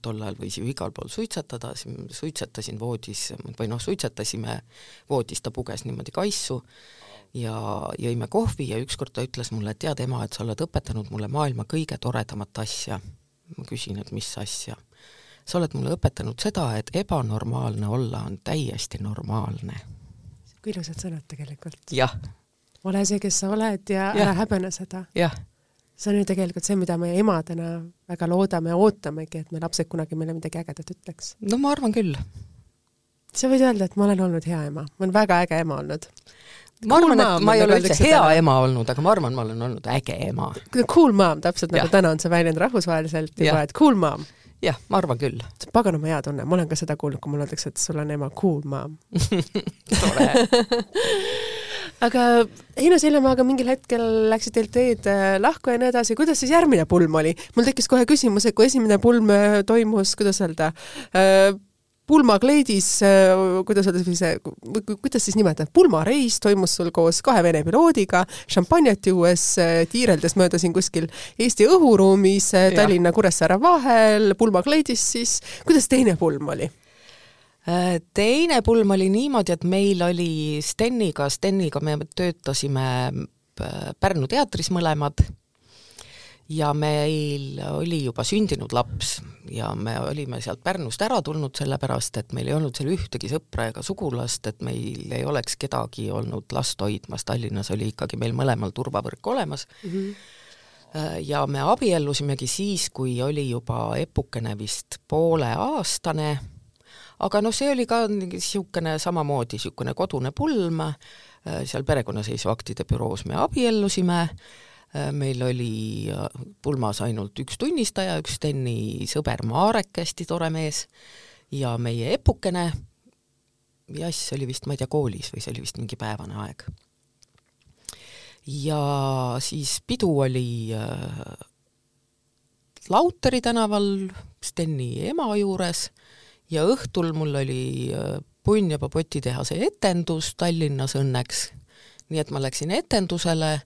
tol ajal võis ju igal pool suitsetada, siis suitsetasin voodis või noh, suitsetasime voodis, ta puges niimoodi kaisu ja jõime kohvi ja ükskord ta ütles mulle, et tead ema, et sa oled õpetanud mulle maailma kõige toredamat asja. ma küsin, et mis asja? sa oled mulle õpetanud seda, et ebanormaalne olla on täiesti normaalne. kui ilusad sõnad tegelikult. jah. ole see, kes sa oled ja, ja. ära häbene seda. jah. see on ju tegelikult see, mida me emadena väga loodame ja ootamegi, et me lapsed kunagi meile midagi ägedat ütleks. no ma arvan küll. sa võid öelda, et ma olen olnud hea ema, ma olen väga äge ema olnud ma arvan cool, et ma ei ole üldse hea täna. ema olnud, aga ma arvan, ma olen olnud äge ema. Cool mom, täpselt ja. nagu täna on see väljend rahvusvaheliselt juba, et cool mom. jah, ma arvan küll. see on paganama hea tunne, ma olen ka seda kuulnud, kui mulle öeldakse, et sul on ema cool mom tore aga Heino Sillemaaga mingil hetkel läksid teil teed äh, lahku ja nii edasi, kuidas siis järgmine pulm oli? mul tekkis kohe küsimus, et kui esimene pulm äh, toimus, kuidas öelda äh,, pulmakleidis, äh, kuidas öelda siis, kuidas siis nimetada, pulmareis toimus sul koos kahe Vene piloodiga, šampanjat juues, äh, tiireldes mööda siin kuskil Eesti õhuruumis äh, Tallinna Kuressaare vahel, pulmakleidis siis, kuidas teine pulm oli? teine pulm oli niimoodi, et meil oli Steniga, Steniga me töötasime äh, Pärnu teatris mõlemad ja meil oli juba sündinud laps ja me olime sealt Pärnust ära tulnud, sellepärast et meil ei olnud seal ühtegi sõpra ega sugulast, et meil ei oleks kedagi olnud last hoidmas, Tallinnas oli ikkagi meil mõlemal turvavõrk olemas. Mm. -hmm ja me abiellusimegi siis, kui oli juba Epukene vist pooleaastane, aga noh, see oli ka niisugune samamoodi niisugune kodune pulm, seal perekonnaseisuaktide büroos me abiellusime. Äh, meil oli äh, pulmas ainult üks tunnistaja, üks Steni sõber Marek, hästi tore mees, ja meie epukene, Jass oli vist, ma ei tea, koolis või see oli vist mingi päevane aeg. ja siis pidu oli äh, Lauteri tänaval Steni ema juures ja õhtul mul oli äh, Punn ja Papoti tehase etendus Tallinnas õnneks, nii et ma läksin etendusele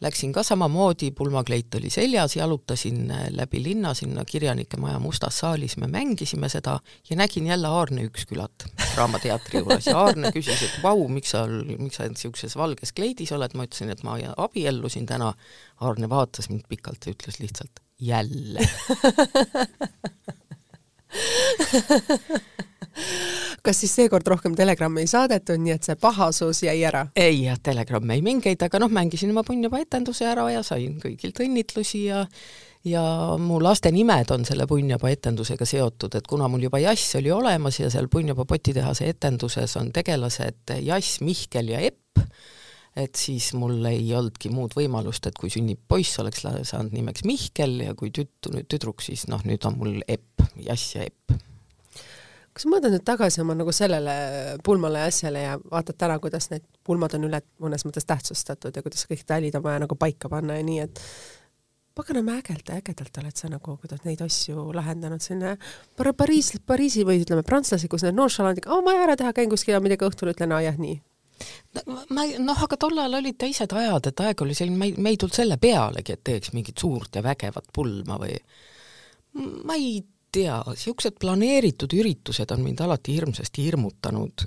läksin ka samamoodi, pulmakleit oli seljas, jalutasin äh, läbi linna sinna Kirjanike Maja mustas saalis, me mängisime seda ja nägin jälle Aarne Ükskülat Draamateatri juures. Ja Aarne küsis, et vau, miks sa, miks sa niisuguses valges kleidis oled, ma ütlesin, et ma abiellusin täna. Aarne vaatas mind pikalt ja ütles lihtsalt jälle kas siis seekord rohkem telegramme ei saadetud, nii et see pahasus jäi ära? ei jah, telegramme ei mingeid, aga noh, mängisin oma Punnjoba etenduse ära ja sain kõigilt õnnitlusi ja ja mu laste nimed on selle Punnjoba etendusega seotud, et kuna mul juba Jass oli olemas ja seal Punnjoba potitehase etenduses on tegelased Jass, Mihkel ja Epp, et siis mul ei olnudki muud võimalust, et kui sünnib poiss, oleks saanud nimeks Mihkel ja kui tüt-, tüdruk, siis noh, nüüd on mul Epp, Jass ja Epp kas sa mõtled nüüd tagasi oma nagu sellele pulmale ja asjale ja vaatad täna, kuidas need pulmad on üle mõnes mõttes tähtsustatud ja kuidas kõik tälid on vaja nagu paika panna ja nii, et paganama ägedalt, ägedalt oled sa nagu, kuidas neid asju lahendanud, selline Par Pariis, Pariisi või ütleme, prantslased, kus need nonchalantiga, aa, ma ei ära teha, käin kuskil ja midagi õhtul ütlen, aa jah, nii. No, ma noh, aga tollal olid teised ajad, et aeg oli selline, me ei, me ei tulnud selle pealegi, et teeks mingit suurt ja vägevat pulma või ma ei tea, niisugused planeeritud üritused on mind alati hirmsasti hirmutanud.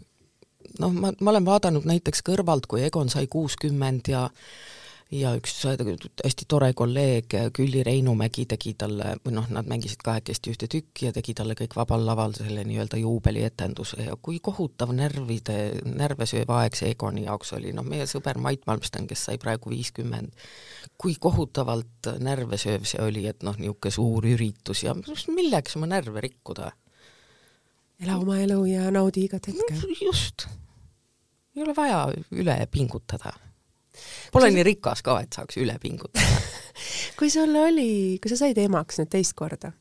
noh, ma, ma olen vaadanud näiteks kõrvalt, kui Egon sai kuuskümmend ja ja üks hästi tore kolleeg Külli Reinumägi tegi talle, või noh, nad mängisid kahekesti ühte tükki ja tegi talle kõik vabal laval selle nii-öelda juubelietenduse ja kui kohutav närvide, närve sööv aeg see Egoni jaoks oli, noh meie sõber Mait Malmsten, kes sai praegu viiskümmend, kui kohutavalt närvesööv see oli, et noh, niisugune suur üritus ja milleks oma närve rikkuda? ela oma elu ja naudi igat hetke. just. ei ole vaja üle pingutada. Pole nii rikas ka, et saaks üle pingutada kui sul oli, kui sa said emaks nüüd teist korda,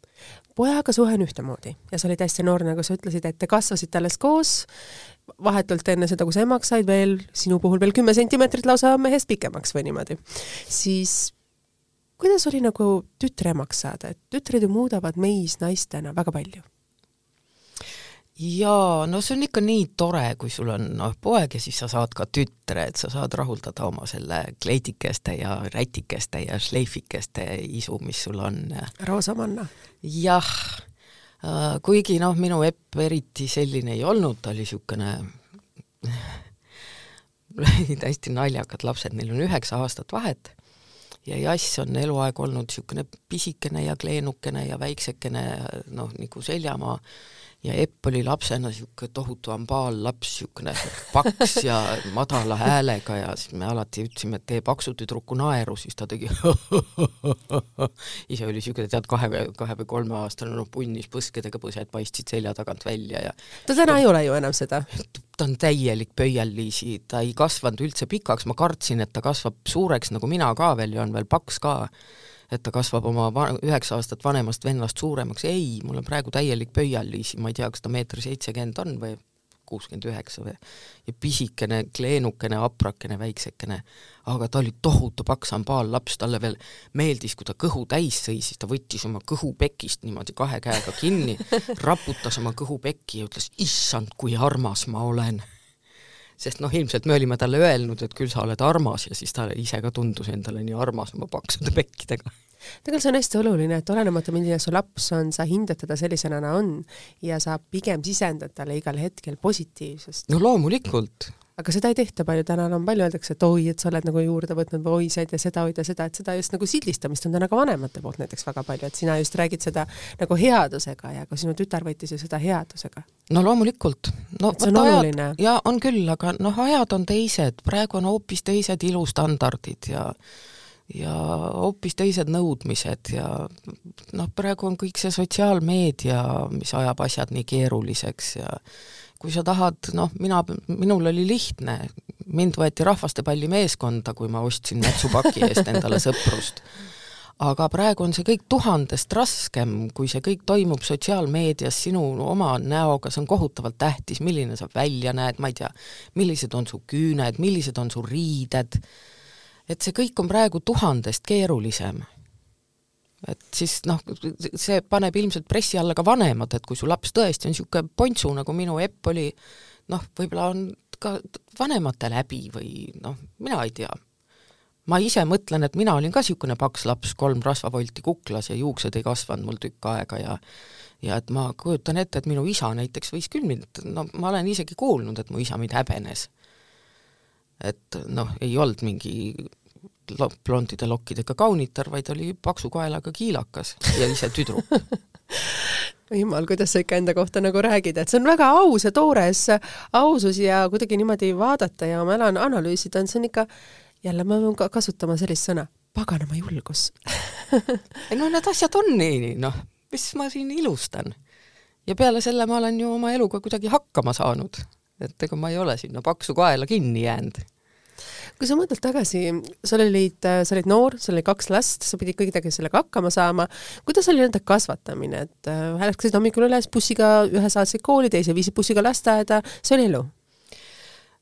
pojaga suhe on ühtemoodi ja sa olid hästi noor, nagu sa ütlesid, et te kasvasite alles koos, vahetult enne seda, kui sa emaks said, veel sinu puhul veel kümme sentimeetrit lausa mehest pikemaks või niimoodi, siis kuidas oli nagu tütre emaks saada, et tütred ju muudavad meis naistena väga palju? Jaa, no see on ikka nii tore, kui sul on noh, poeg ja siis sa saad ka tütre, et sa saad rahuldada oma selle kleidikeste ja rätikeste ja šleifikeste isu, mis sul on. roosamanna. jah Äh, kuigi noh, minu epp eriti selline ei olnud, ta oli niisugune olid hästi naljakad lapsed, neil on üheksa aastat vahet ja Jass on eluaeg olnud niisugune pisikene ja kleenukene ja väiksekene noh, nagu seljamaa ja Epp oli lapsena niisugune tohutu ambaal-laps, niisugune paks ja madala häälega ja siis me alati ütlesime, et tee paksu tüdruku naeru, siis ta tegi ise oli niisugune, tead, kahe, kahe või kolmeaastane, noh, punnis põskedega põsed paistsid selja tagant välja ja ta täna ta, ei ole ju enam seda? ta on täielik pöialliisi, ta ei kasvanud üldse pikaks, ma kartsin, et ta kasvab suureks, nagu mina ka veel ja on veel paks ka et ta kasvab oma üheksa aastat vanemast vennast suuremaks, ei, mul on praegu täielik pöialliisi, ma ei tea, kas ta meeter seitsekümmend on või kuuskümmend üheksa või, ja pisikene, kleenukene, haprakene, väiksekene, aga ta oli tohutu paks ambaal-laps, talle veel meeldis, kui ta kõhu täis sõi, siis ta võttis oma kõhupekist niimoodi kahe käega kinni, raputas oma kõhupekki ja ütles, issand, kui armas ma olen sest noh, ilmselt me olime talle öelnud, et küll sa oled armas ja siis ta ise ka tundus endale nii armas oma paksude pekkidega. tegelikult see on hästi oluline, et olenemata, milline su laps on, sa hindad teda sellisena, na on ja sa pigem sisendad talle igal hetkel positiivsust. no loomulikult, aga seda ei tehta palju, tänapäeval palju öeldakse, et oi, et sa oled nagu juurde võtnud või oi, sa ei tee seda, oi, tee seda, et seda just nagu sildistamist on täna ka vanemate poolt näiteks väga palju, et sina just räägid seda nagu headusega ja ka sinu tütar võttis ju seda headusega. no loomulikult. no et see on oluline. jaa, on küll, aga noh, ajad on teised, praegu on hoopis teised ilustandardid ja ja hoopis teised nõudmised ja noh, praegu on kõik see sotsiaalmeedia, mis ajab asjad nii keeruliseks ja kui sa tahad, noh, mina, minul oli lihtne, mind võeti rahvastepalli meeskonda, kui ma ostsin nätsupaki eest endale sõprust. aga praegu on see kõik tuhandest raskem, kui see kõik toimub sotsiaalmeedias sinu oma näoga, see on kohutavalt tähtis, milline sa välja näed, ma ei tea, millised on su küüned, millised on su riided, et see kõik on praegu tuhandest keerulisem et siis noh, see paneb ilmselt pressi alla ka vanemad, et kui su laps tõesti on niisugune pontsu, nagu minu Epp oli, noh, võib-olla on ka vanemate läbi või noh, mina ei tea. ma ise mõtlen, et mina olin ka niisugune paks laps, kolm rasvavolti kuklas ja juuksed ei kasvanud mul tükk aega ja ja et ma kujutan ette, et minu isa näiteks võis küll mind, no ma olen isegi kuulnud, et mu isa mind häbenes. et noh, ei olnud mingi blondide lokkidega kaunitar, vaid oli paksu kaelaga kiilakas ja ise tüdruk. Jumal, kuidas sa ikka enda kohta nagu räägid, et see on väga aus ja toores ausus ja kuidagi niimoodi vaadata ja oma elu analüüsida, on see on ikka, jälle ma pean kasutama sellist sõna, paganama julgus. No need asjad on nii, noh, mis ma siin ilustan. ja peale selle ma olen ju oma eluga kuidagi hakkama saanud, et ega ma ei ole sinna paksu kaela kinni jäänud kui sa mõtled tagasi, sul olid, sa olid noor, sul oli kaks last, sa pidid kuidagi sellega hakkama saama, kuidas oli nende kasvatamine, et äh, ärkasid hommikul üles bussiga, ühe saatsid kooli, teise viisid bussiga lasteaeda, see oli elu?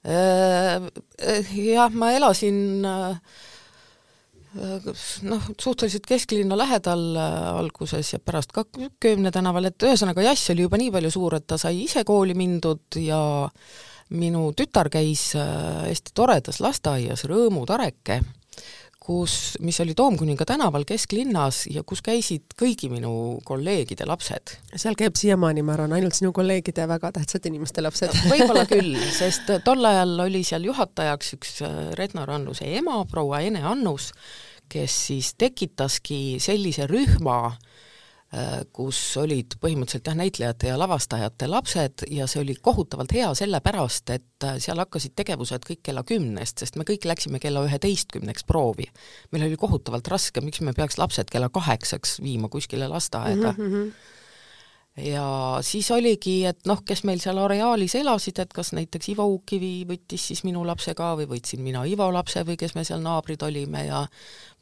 Äh, jah, ma elasin äh, noh, suhteliselt kesklinna lähedal alguses ja pärast ka Köömne tänaval, et ühesõnaga jass oli juba nii palju suur, et ta sai ise kooli mindud ja äh, minu tütar käis äh, hästi toredas lasteaias Rõõmu Tareke, kus, mis oli Toomkuninga tänaval kesklinnas ja kus käisid kõigi minu kolleegide lapsed. seal käib siiamaani, ma arvan, ainult sinu kolleegide väga tähtsate inimeste lapsed võib-olla küll, sest tol ajal oli seal juhatajaks üks äh, Redna Rannuse ema, proua Ene Annus, kes siis tekitaski sellise rühma Äh, kus olid põhimõtteliselt jah, näitlejate ja lavastajate lapsed ja see oli kohutavalt hea sellepärast, et äh, seal hakkasid tegevused kõik kella kümnest, sest me kõik läksime kella üheteistkümneks proovi. meil oli kohutavalt raske, miks me peaks lapsed kella kaheksaks viima kuskile lasteaeda mm. -hmm ja siis oligi, et noh, kes meil seal areaalis elasid, et kas näiteks Ivo Uukkivi võttis siis minu lapse ka või võtsin mina Ivo lapse või kes me seal naabrid olime ja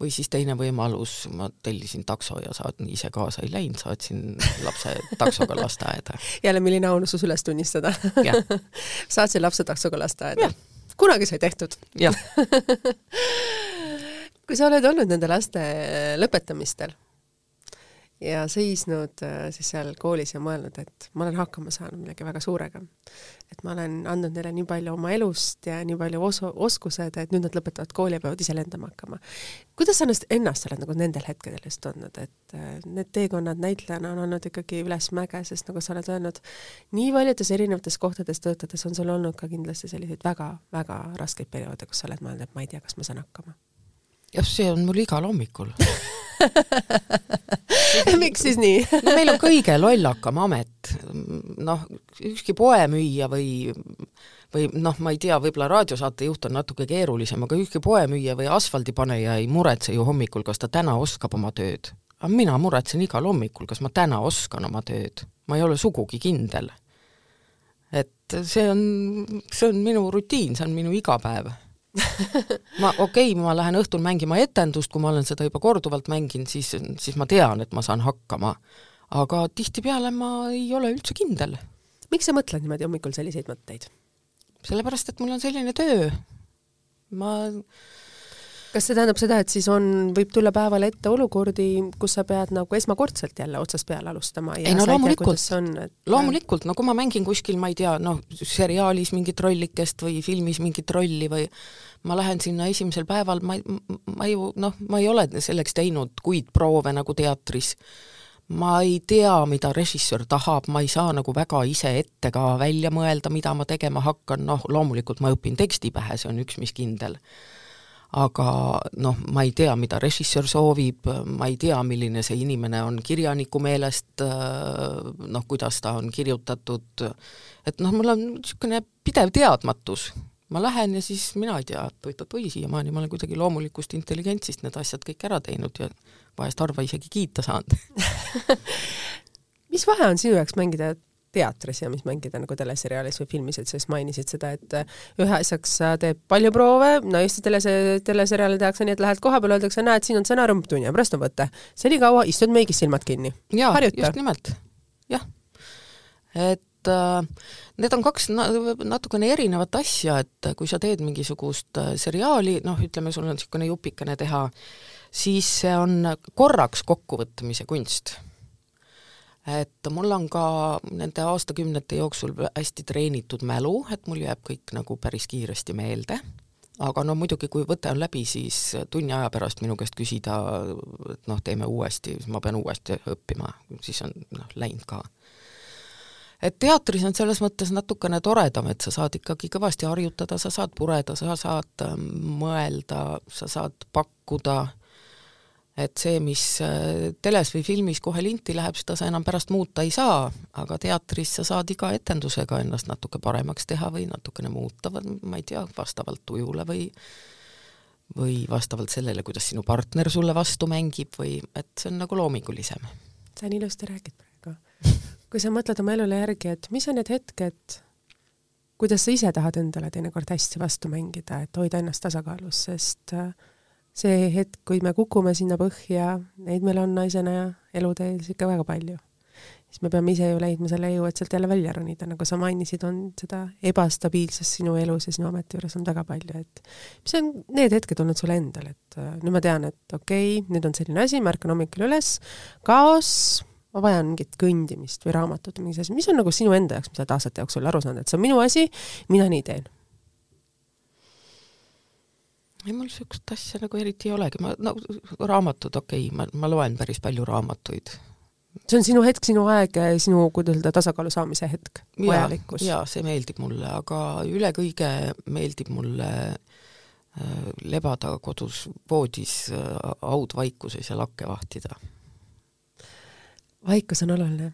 või siis teine võimalus, ma tellisin takso ja saad, ise kaasa ei läinud, saatsin lapse taksoga lasteaeda. jälle, milline aunusus üles tunnistada saatsin lapse taksoga lasteaeda. kunagi sai tehtud. kui sa oled olnud nende laste lõpetamistel ja seisnud äh, siis seal koolis ja mõelnud, et ma olen hakkama saanud millegi väga suurega. et ma olen andnud neile nii palju oma elust ja nii palju os-, oskused, et nüüd nad lõpetavad kooli ja peavad ise lendama hakkama. kuidas sa ennast, ennast oled nagu nendel hetkedel just tundnud, et äh, need teekonnad näitlejana on olnud ikkagi ülesmäge, sest nagu sa oled öelnud, nii paljudes erinevates kohtades töötades on sul olnud ka kindlasti selliseid väga-väga raskeid perioode, kus sa oled mõelnud, et ma ei tea, kas ma saan hakkama jah, see on mul igal hommikul miks siis nii no meil on kõige lollakam amet, noh, ükski poemüüja või või noh, ma ei tea, võib-olla raadiosaate juht on natuke keerulisem, aga ükski poemüüja või asfaldipaneja ei muretse ju hommikul, kas ta täna oskab oma tööd. aga mina muretsen igal hommikul, kas ma täna oskan oma tööd. ma ei ole sugugi kindel. et see on, see on minu rutiin, see on minu igapäev ma, okei okay,, ma lähen õhtul mängima etendust, kui ma olen seda juba korduvalt mänginud, siis, siis ma tean, et ma saan hakkama. aga tihtipeale ma ei ole üldse kindel. miks sa mõtled niimoodi hommikul selliseid mõtteid? sellepärast, et mul on selline töö. ma kas see tähendab seda, et siis on, võib tulla päeval ette olukordi, kus sa pead nagu esmakordselt jälle otsast peale alustama ja ei no loomulikult, et... loomulikult, no kui ma mängin kuskil, ma ei tea, noh, seriaalis mingit rollikest või filmis mingit rolli või ma lähen sinna esimesel päeval, ma ei, ma ju noh, ma ei ole selleks teinud kuid proove nagu teatris. Ma ei tea, mida režissöör tahab, ma ei saa nagu väga ise ette ka välja mõelda, mida ma tegema hakkan, noh loomulikult ma õpin teksti pähe, see on üks mis kindel. Aga noh, ma ei tea, mida režissöör soovib, ma ei tea, milline see inimene on kirjaniku meelest, noh, kuidas ta on kirjutatud, et noh, mul on niisugune pidev teadmatus. Ma lähen ja siis mina ei tea, et oot-oot-oi, siiamaani ma olen kuidagi loomulikust intelligentsist need asjad kõik ära teinud ja vahest harva isegi kiita saanud. Mis vahe on sinu jaoks mängida teatris ja mis mängida nagu teleseriaalis või filmis, et sa just mainisid seda, et ühe asjaks sa teed palju proove, no Eesti telese-, teleseriaale tehakse nii, et lähed koha peale, öeldakse, näed, siin on stsenaarium, tunni aja pärast on võte. senikaua istud meigis silmad kinni. jaa, just nimelt, jah. et äh, need on kaks na natukene erinevat asja, et kui sa teed mingisugust äh, seriaali, noh, ütleme, sul on niisugune jupikene teha, siis see on korraks kokkuvõtmise kunst. Et mul on ka nende aastakümnete jooksul hästi treenitud mälu, et mul jääb kõik nagu päris kiiresti meelde, aga no muidugi, kui võte on läbi, siis tunni aja pärast minu käest küsida, et noh, teeme uuesti, siis ma pean uuesti õppima, siis on noh, läinud ka. Et teatris on selles mõttes natukene toredam, et sa saad ikkagi kõvasti harjutada, sa saad pureda, sa saad ähm, mõelda, sa saad pakkuda, et see, mis äh, teles või filmis kohe linti läheb, seda sa enam pärast muuta ei saa, aga teatris sa saad iga etendusega ennast natuke paremaks teha või natukene muuta, ma ei tea, vastavalt tujule või või vastavalt sellele, kuidas sinu partner sulle vastu mängib või et see on nagu loomingulisem. sa nii ilusti räägid praegu kui sa mõtled oma elule järgi, et mis on need hetked, kuidas sa ise tahad endale teinekord hästi vastu mängida, et hoida ennast tasakaalus, sest äh, see hetk, kui me kukume sinna põhja, neid meil on naisena ja elutees ikka väga palju. siis me peame ise ju leidma selle jõu, et sealt jälle välja ronida, nagu sa mainisid, on seda ebastabiilsust sinu elus ja sinu ameti juures on väga palju, et mis on need hetked olnud sul endal, et äh, nüüd ma tean, et okei okay,, nüüd on selline asi, ma ärkan hommikul üles, kaos, ma vajan mingit kõndimist või raamatut või mingis asjas, mis on nagu sinu enda jaoks, mis sa oled aastate jooksul aru saanud, et see on minu asi, mina nii teen? Ei, mul niisugust asja nagu eriti ei olegi, ma, no raamatud, okei okay,, ma, ma loen päris palju raamatuid. see on sinu hetk, sinu aeg, sinu, kuidas öelda, tasakaalu saamise hetk, vajalikkus? jaa, see meeldib mulle, aga üle kõige meeldib mulle äh, lebada kodus voodis äh, haudvaikuses ja lakke vahtida vaikus on oluline.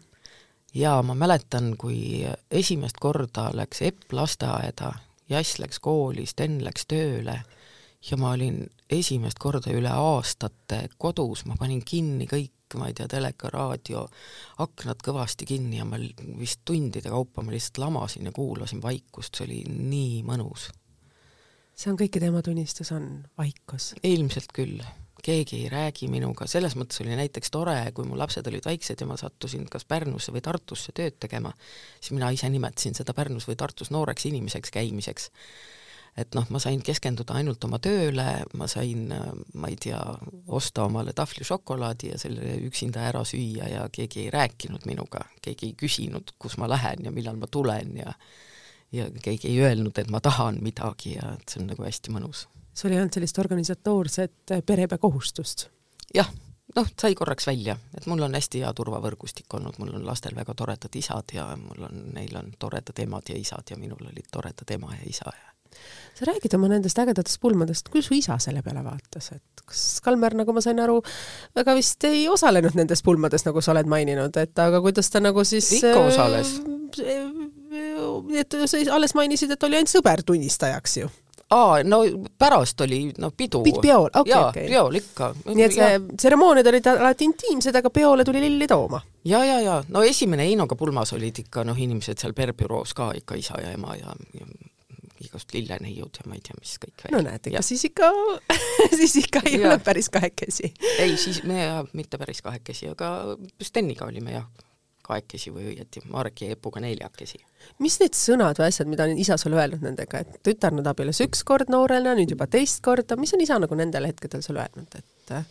jaa, ma mäletan, kui esimest korda läks Epp lasteaeda, Jass läks kooli, Sten läks tööle ja ma olin esimest korda üle aastate kodus, ma panin kinni kõik, ma ei tea, teleka, raadio, aknad kõvasti kinni ja ma vist tundide kaupa ma lihtsalt lamasin ja kuulasin vaikust, see oli nii mõnus. see on kõikide ema tunnistus, on vaikus? ilmselt küll keegi ei räägi minuga, selles mõttes oli näiteks tore, kui mu lapsed olid väiksed ja ma sattusin kas Pärnusse või Tartusse tööd tegema, siis mina ise nimetasin seda Pärnus või Tartus nooreks inimeseks käimiseks. Et noh, ma sain keskenduda ainult oma tööle, ma sain, ma ei tea, osta omale tahvli šokolaadi ja selle üksinda ära süüa ja keegi ei rääkinud minuga, keegi ei küsinud, kus ma lähen ja millal ma tulen ja ja keegi ei öelnud, et ma tahan midagi ja et see on nagu hästi mõnus sul ei olnud sellist organisatoorset eh, perepäevakohustust? jah, noh, sai korraks välja, et mul on hästi hea turvavõrgustik olnud, mul on lastel väga toredad isad ja mul on, neil on toredad emad ja isad ja minul olid toredad ema ja isa ja sa räägid oma nendest ägedatest pulmadest, kuidas su isa selle peale vaatas, et kas Kalmer, nagu ma sain aru, väga vist ei osalenud nendes pulmades, nagu sa oled maininud, et aga kuidas ta nagu siis ikka osales. et sa alles mainisid, et oli ainult sõber tunnistajaks ju aa, no pärast oli noh, pidu. peol, okei okay,, okei okay.. peol ikka. nii et see tseremooniad olid alati intiimsed, aga peole tuli lilli tooma? ja, ja, ja no esimene Heinoga pulmas olid ikka noh, inimesed seal perbüroos ka ikka isa ja ema ja, ja igast lilleneiud ja ma ei tea, mis kõik veel. no näed, ikka siis ikka siis ikka ei ja. ole päris kahekesi. ei, siis me jah, mitte päris kahekesi, aga Steniga olime jah kahekesi või õieti Marek ja Epuga neljakesi. mis need sõnad või asjad, mida isa sulle öelnud nendega, et tütar nüüd abielus üks kord noorena, nüüd juba teist korda, mis on isa nagu nendel hetkedel sulle öelnud, et äh?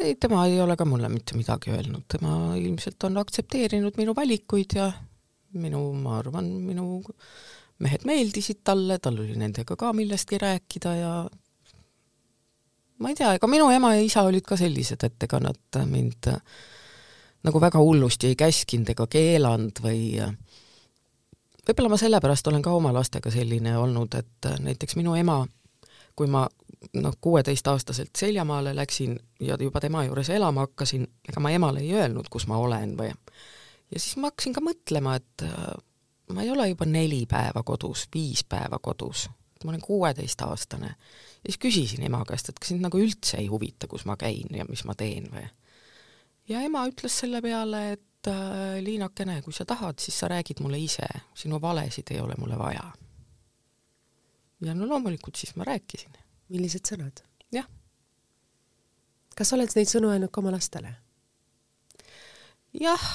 ei, tema ei ole ka mulle mitte midagi öelnud, tema ilmselt on aktsepteerinud minu valikuid ja minu, ma arvan, minu mehed meeldisid talle, tal oli nendega ka millestki rääkida ja ma ei tea, ega minu ema ja isa olid ka sellised, et ega nad mind nagu väga hullusti ei käskinud ega keelanud või võib-olla ma sellepärast olen ka oma lastega selline olnud, et näiteks minu ema, kui ma noh, kuueteistaastaselt Seljamaale läksin ja juba tema juures elama hakkasin, ega ma emale ei öelnud, kus ma olen või ja siis ma hakkasin ka mõtlema, et ma ei ole juba neli päeva kodus, viis päeva kodus, ma olen kuueteistaastane. ja siis küsisin ema käest, et kas sind nagu üldse ei huvita, kus ma käin ja mis ma teen või. ja ema ütles selle peale, et äh, Liinakene, kui sa tahad, siis sa räägid mulle ise, sinu valesid ei ole mulle vaja. ja no loomulikult siis ma rääkisin millised sõnad? jah. kas sa oled neid sõnu öelnud ka oma lastele? jah,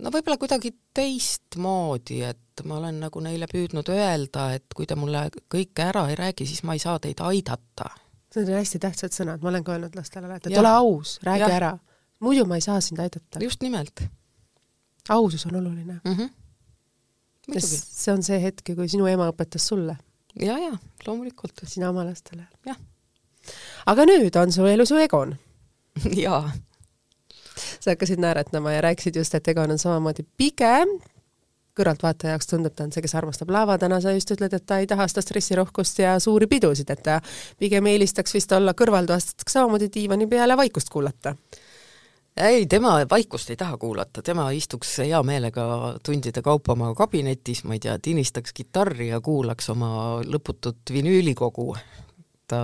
no võib-olla kuidagi teistmoodi, et ma olen nagu neile püüdnud öelda, et kui te mulle kõike ära ei räägi, siis ma ei saa teid aidata. Need on hästi tähtsad sõnad, ma olen ka öelnud lastele alati, et ja. ole aus, räägi ja. ära, muidu ma ei saa sind aidata. just nimelt. ausus on oluline mm. -hmm. see on see hetk, kui sinu ema õpetas sulle ja, ja loomulikult. sina oma lastele? jah. aga nüüd on su elus ju Egon jaa. Sa hakkasid naeratama ja rääkisid just, et Egon on samamoodi pigem kõrvaltvaataja jaoks tundub, ta on see, kes armastab lava, täna sa just ütled, et ta ei taha seda stressirohkust ja suuri pidusid, et ta pigem eelistaks vist olla kõrvaltoasteks samamoodi diivani peal ja vaikust kuulata. Ei, tema vaikust ei taha kuulata, tema istuks hea meelega tundide kaupa oma kabinetis, ma ei tea, tinistaks kitarri ja kuulaks oma lõputut vinüülikogu. Ta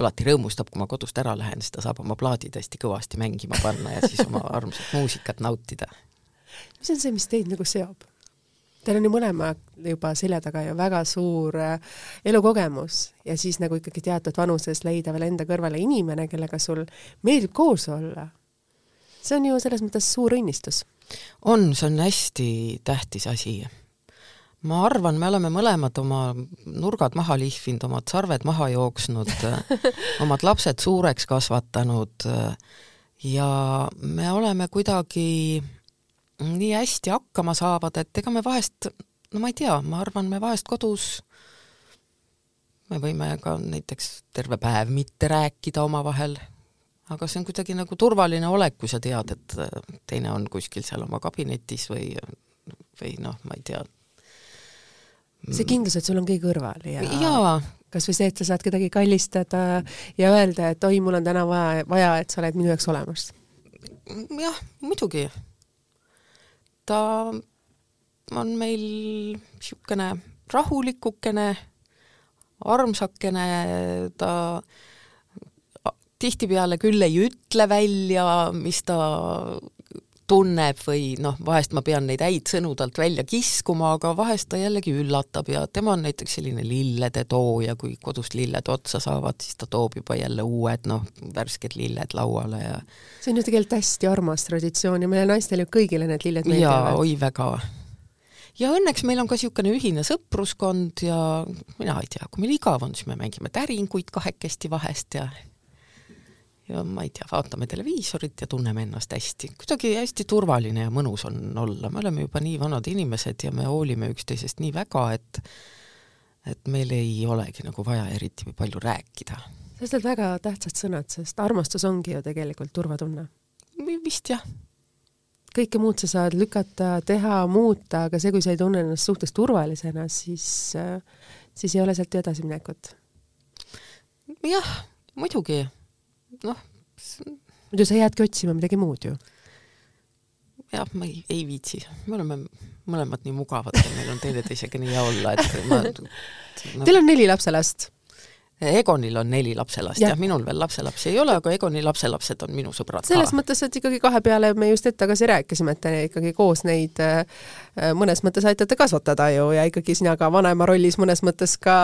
alati rõõmustab, kui ma kodust ära lähen, siis ta saab oma plaadid hästi kõvasti mängima panna ja siis oma armsat muusikat nautida. mis on see, mis teid nagu seob? Teil on ju mõlema juba selja taga ju väga suur äh, elukogemus ja siis nagu ikkagi teatud vanuses leida veel enda kõrvale inimene, kellega sul meeldib koos olla see on ju selles mõttes suur õnnistus. on, see on hästi tähtis asi. Ma arvan, me oleme mõlemad oma nurgad maha lihvinud, omad sarved maha jooksnud omad lapsed suureks kasvatanud ja me oleme kuidagi nii hästi hakkama saavad, et ega me vahest, no ma ei tea, ma arvan, me vahest kodus me võime ka näiteks terve päev mitte rääkida omavahel, aga see on kuidagi nagu turvaline olek, kui sa tead, et teine on kuskil seal oma kabinetis või, või noh, ma ei tea. See kindlus, et sul on keegi kõrval ja, ja. kas või see, et sa saad kedagi kallistada ja öelda, et oi, mul on täna vaja, vaja, et sa oled minu jaoks olemas. jah, muidugi. ta on meil niisugune rahulikukene, armsakene, ta tihtipeale küll ei ütle välja, mis ta tunneb või noh, vahest ma pean neid häid sõnu talt välja kiskuma, aga vahest ta jällegi üllatab ja tema on näiteks selline lillede tooja, kui kodust lilled otsa saavad, siis ta toob juba jälle uued noh, värsked lilled lauale ja see on ju tegelikult hästi armas traditsioon ja meile naistele ju kõigile need lilled meeldivad. oi väga. ja õnneks meil on ka niisugune ühine sõpruskond ja mina ei tea, kui meil igav on, siis me mängime täringuid kahekesti vahest ja ja ma ei tea, vaatame televiisorit ja tunneme ennast hästi. kuidagi hästi turvaline ja mõnus on olla, me oleme juba nii vanad inimesed ja me hoolime üksteisest nii väga, et et meil ei olegi nagu vaja eriti palju rääkida. sa ütled väga tähtsad sõnad, sest armastus ongi ju tegelikult turvatunne. vist jah. kõike muud sa saad lükata, teha, muuta, aga see, kui sa ei tunne ennast suhtes turvalisena, siis, siis ei ole sealt ju edasiminekut. jah, muidugi noh. muidu sa jäädki otsima midagi muud ju. jah, ma ei, ei viitsi, me oleme mõlemad nii mugavad ja meil on teineteisega nii hea olla, et ma no, Teil on neli lapselast? Egonil on neli lapselast ja. jah, minul veel lapselapsi ei ole, aga Egoni lapselapsed on minu sõbrad selles ka. mõttes, et ikkagi kahe peale me just hetk tagasi rääkisime, et te ikkagi koos neid äh, mõnes mõttes aitate kasvatada ju ja ikkagi sina ka vanema rollis mõnes mõttes ka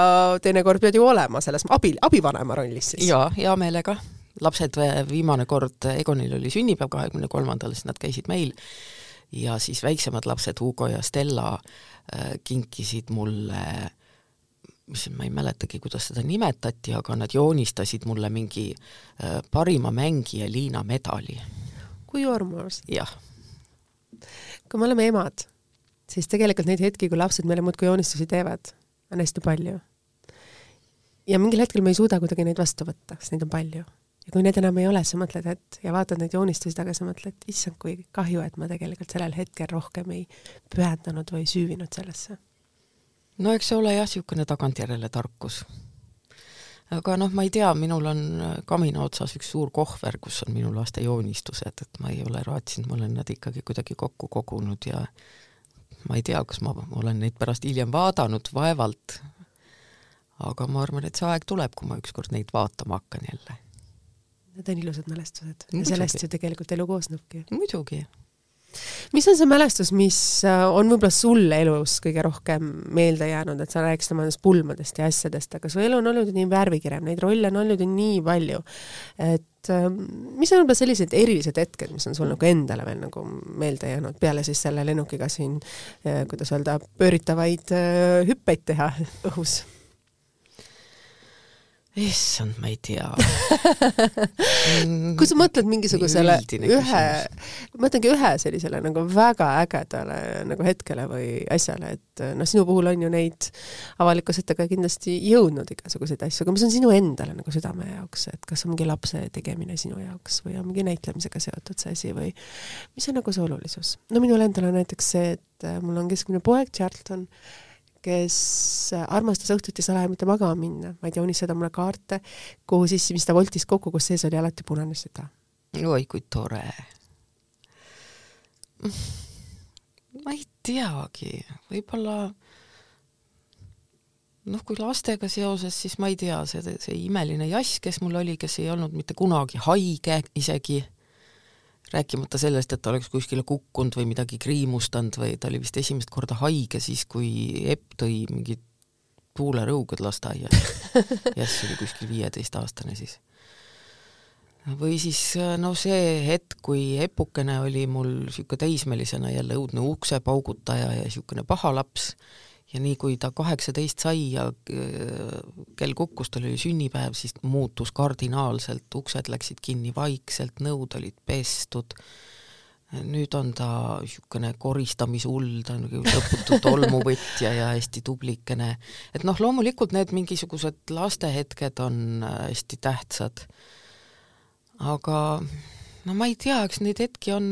teinekord pead ju olema selles abi, abivanema rollis siis. jaa, hea meelega lapsed, viimane kord Egonil oli sünnipäev kahekümne kolmandal, siis nad käisid meil ja siis väiksemad lapsed, Hugo ja Stella, äh, kinkisid mulle mis ma ei mäletagi, kuidas seda nimetati, aga nad joonistasid mulle mingi äh, parima mängija Liina medali. kui armas. jah. kui me oleme emad, siis tegelikult neid hetki, kui lapsed meile muudkui joonistusi teevad, on hästi palju. ja mingil hetkel me ei suuda kuidagi neid vastu võtta, sest neid on palju ja kui need enam ei ole, sa mõtled, et ja vaatad neid joonistusi taga, sa mõtled, issand, kui kahju, et ma tegelikult sellel hetkel rohkem ei pühendanud või süüvinud sellesse. no eks see ole jah, niisugune tagantjärele tarkus. aga noh, ma ei tea, minul on kamina otsas üks suur kohver, kus on minu laste joonistused, et ma ei ole raatsinud, ma olen nad ikkagi kuidagi kokku kogunud ja ma ei tea, kas ma olen neid pärast hiljem vaadanud, vaevalt, aga ma arvan, et see aeg tuleb, kui ma ükskord neid vaatama hakkan jälle. Need on ilusad mälestused ja sellest ju tegelikult elu koosnebki. muidugi. mis on see mälestus, mis äh, on võib-olla sulle elus kõige rohkem meelde jäänud, et sa rääkisid oma nendest pulmadest ja asjadest, aga su elu on olnud nii värvikirev, neid rolle on olnud ju nii palju, et äh, mis on võib-olla sellised erilised hetked, mis on sul nagu endale veel nagu meelde jäänud, peale siis selle lennukiga siin, äh, kuidas öelda, pööritavaid hüppeid teha õhus issand, ma ei tea kui sa mõtled mingisugusele ühe, mõtlengi ühe sellisele nagu väga ägedale nagu hetkele või asjale, et noh, sinu puhul on ju neid avalikkuse ette ka kindlasti jõudnud igasuguseid asju, aga mis on sinu endale nagu südame jaoks, et kas on mingi lapse tegemine sinu jaoks või on mingi näitlemisega seotud see asi või mis on nagu see olulisus? no minul endal on näiteks see, et mul on keskmine poeg, Charlton, kes armastas õhtuti salaja mitte magama minna, vaid joonistada mulle kaarte, kuhu siis, mis ta voltis kokku, kus sees oli alati punane süda. oi kui tore. ma ei teagi, võib-olla noh, kui lastega seoses, siis ma ei tea, see, see imeline jass, kes mul oli, kes ei olnud mitte kunagi haige isegi rääkimata sellest, et ta oleks kuskile kukkunud või midagi kriimustanud või ta oli vist esimest korda haige siis, kui Epp tõi mingid tuulerõugad lasteaias. Jess oli kuskil viieteistaastane siis. või siis no see hetk, kui Epukene oli mul niisugune teismelisena jälle õudne uksepaugutaja ja niisugune paha laps, ja nii, kui ta kaheksateist sai ja äh, kell kukkus, tal oli sünnipäev, siis muutus kardinaalselt, uksed läksid kinni vaikselt, nõud olid pestud, nüüd on ta niisugune koristamishull, ta on lõputu tolmuvõtja ja hästi tublikene. et noh, loomulikult need mingisugused lastehetked on äh, hästi tähtsad, aga no ma ei tea, eks neid hetki on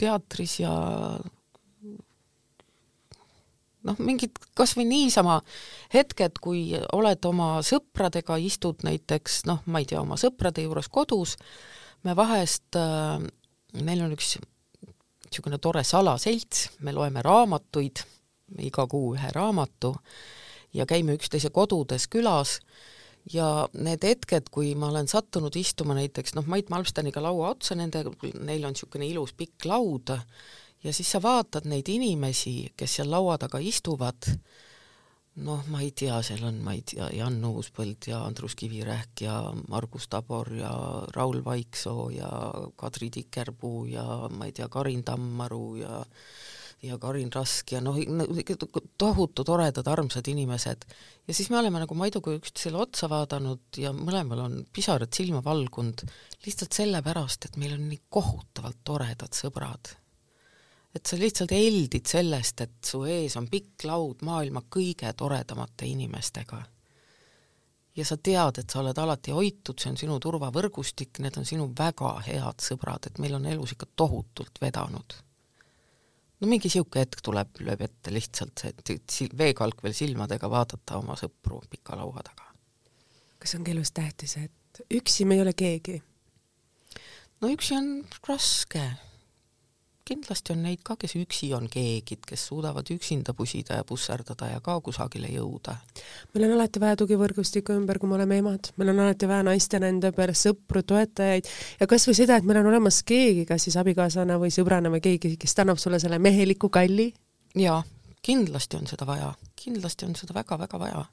teatris ja noh, mingid kas või niisama hetked, kui oled oma sõpradega, istud näiteks noh, ma ei tea, oma sõprade juures kodus, me vahest äh,, meil on üks niisugune tore salaselts, me loeme raamatuid, iga kuu ühe raamatu, ja käime üksteise kodudes külas ja need hetked, kui ma olen sattunud istuma näiteks noh, Mait Malmsteniga laua otsa, nende, neil on niisugune ilus pikk laud, ja siis sa vaatad neid inimesi, kes seal laua taga istuvad, noh, ma ei tea, seal on, ma ei tea, Jan Uuspõld ja Andrus Kivirähk ja Margus Tabor ja Raul Vaiksoo ja Kadri Tikerpuu ja ma ei tea, Karin Tammaru ja ja Karin Rask ja noh, tohutu toredad, armsad inimesed. ja siis me oleme nagu Maiduga üksteisele otsa vaadanud ja mõlemal on pisarad silma valgunud lihtsalt sellepärast, et meil on nii kohutavalt toredad sõbrad et sa lihtsalt heldid sellest, et su ees on pikk laud maailma kõige toredamate inimestega. ja sa tead, et sa oled alati hoitud, see on sinu turvavõrgustik, need on sinu väga head sõbrad, et meil on elus ikka tohutult vedanud. no mingi niisugune hetk tuleb, lööb ette lihtsalt see, et veekalk veel silmadega vaadata oma sõpru pika laua taga. kas ongi elus tähtis, et üksi me ei ole keegi? no üksi on raske kindlasti on neid ka, kes üksi on keegid, kes suudavad üksinda pusida ja pusserdada ja ka kusagile jõuda. meil on alati vaja tugivõrgustikku ümber, kui me oleme emad, meil on alati vaja naistena enda ümber sõpru, toetajaid ja kas või seda, et meil on olemas keegi, kas siis abikaasana või sõbrana või keegi, kes annab sulle selle meheliku kalli. jaa, kindlasti on seda vaja, kindlasti on seda väga-väga vaja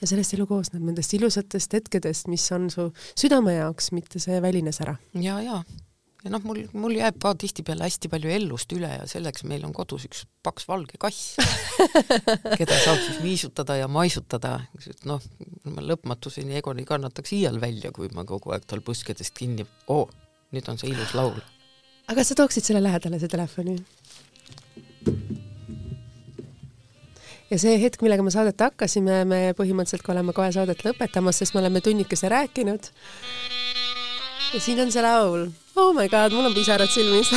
ja sellest elu koosneb, nendest ilusatest hetkedest, mis on su südame jaoks, mitte see väline sära ja,. jaa ja noh, mul, mul jääb ka tihtipeale hästi palju ellust üle ja selleks meil on kodus üks paks valge kass keda saab siis niisutada ja maisutada, noh, ma lõpmatuseni Egon ei kannataks iial välja, kui ma kogu aeg tal põskedest kinni, oo, nüüd on see ilus laul. aga sa tooksid selle lähedale, see telefoni? ja see hetk, millega me saadet hakkasime, me põhimõtteliselt oleme kohe saadet lõpetamas, sest me oleme tunnikese rääkinud ja siin on see laul. Oh my god, mul on pisarad silmis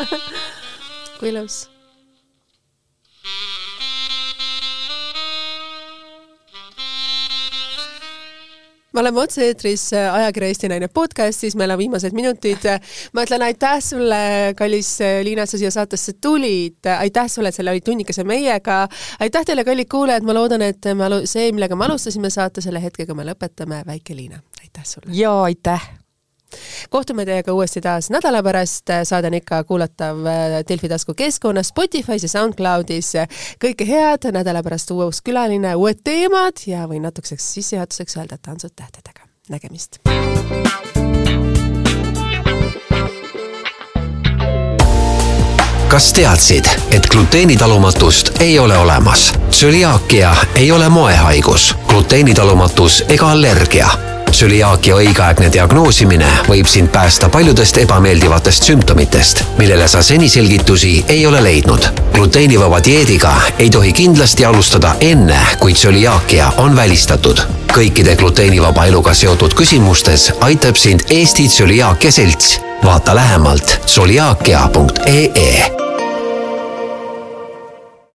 kui ilus me oleme otse-eetris äh, ajakirja Eesti Naine podcastis, meil on viimased minutid. ma ütlen aitäh sulle, kallis äh, Liina, sa siia saatesse tulid. aitäh sulle, et sa olid tunnikese meiega. aitäh teile, kallid kuulajad, ma loodan, et me see, millega me alustasime saate, selle hetkega me lõpetame. väike Liina, aitäh sulle. ja aitäh kohtume teiega uuesti taas nädala pärast, saade on ikka kuulatav äh, Delfi tasku keskkonnas, Spotify's ja SoundCloudis. kõike head, nädala pärast uus külaline, uued teemad ja võin natukeseks sissejuhatuseks öelda, tantsud tähtedega. nägemist! kas teadsid, et gluteenitalumatust ei ole olemas? tsüliaakia ei ole moehaigus, gluteenitalumatus ega allergia tsüliaakia õigeaegne diagnoosimine võib sind päästa paljudest ebameeldivatest sümptomitest, millele sa seni selgitusi ei ole leidnud. gluteenivaba dieediga ei tohi kindlasti alustada enne, kui tsüliaakia on välistatud. kõikide gluteenivaba eluga seotud küsimustes aitab sind Eesti Tsüliaakia Selts. vaata lähemalt tsüliaakia.ee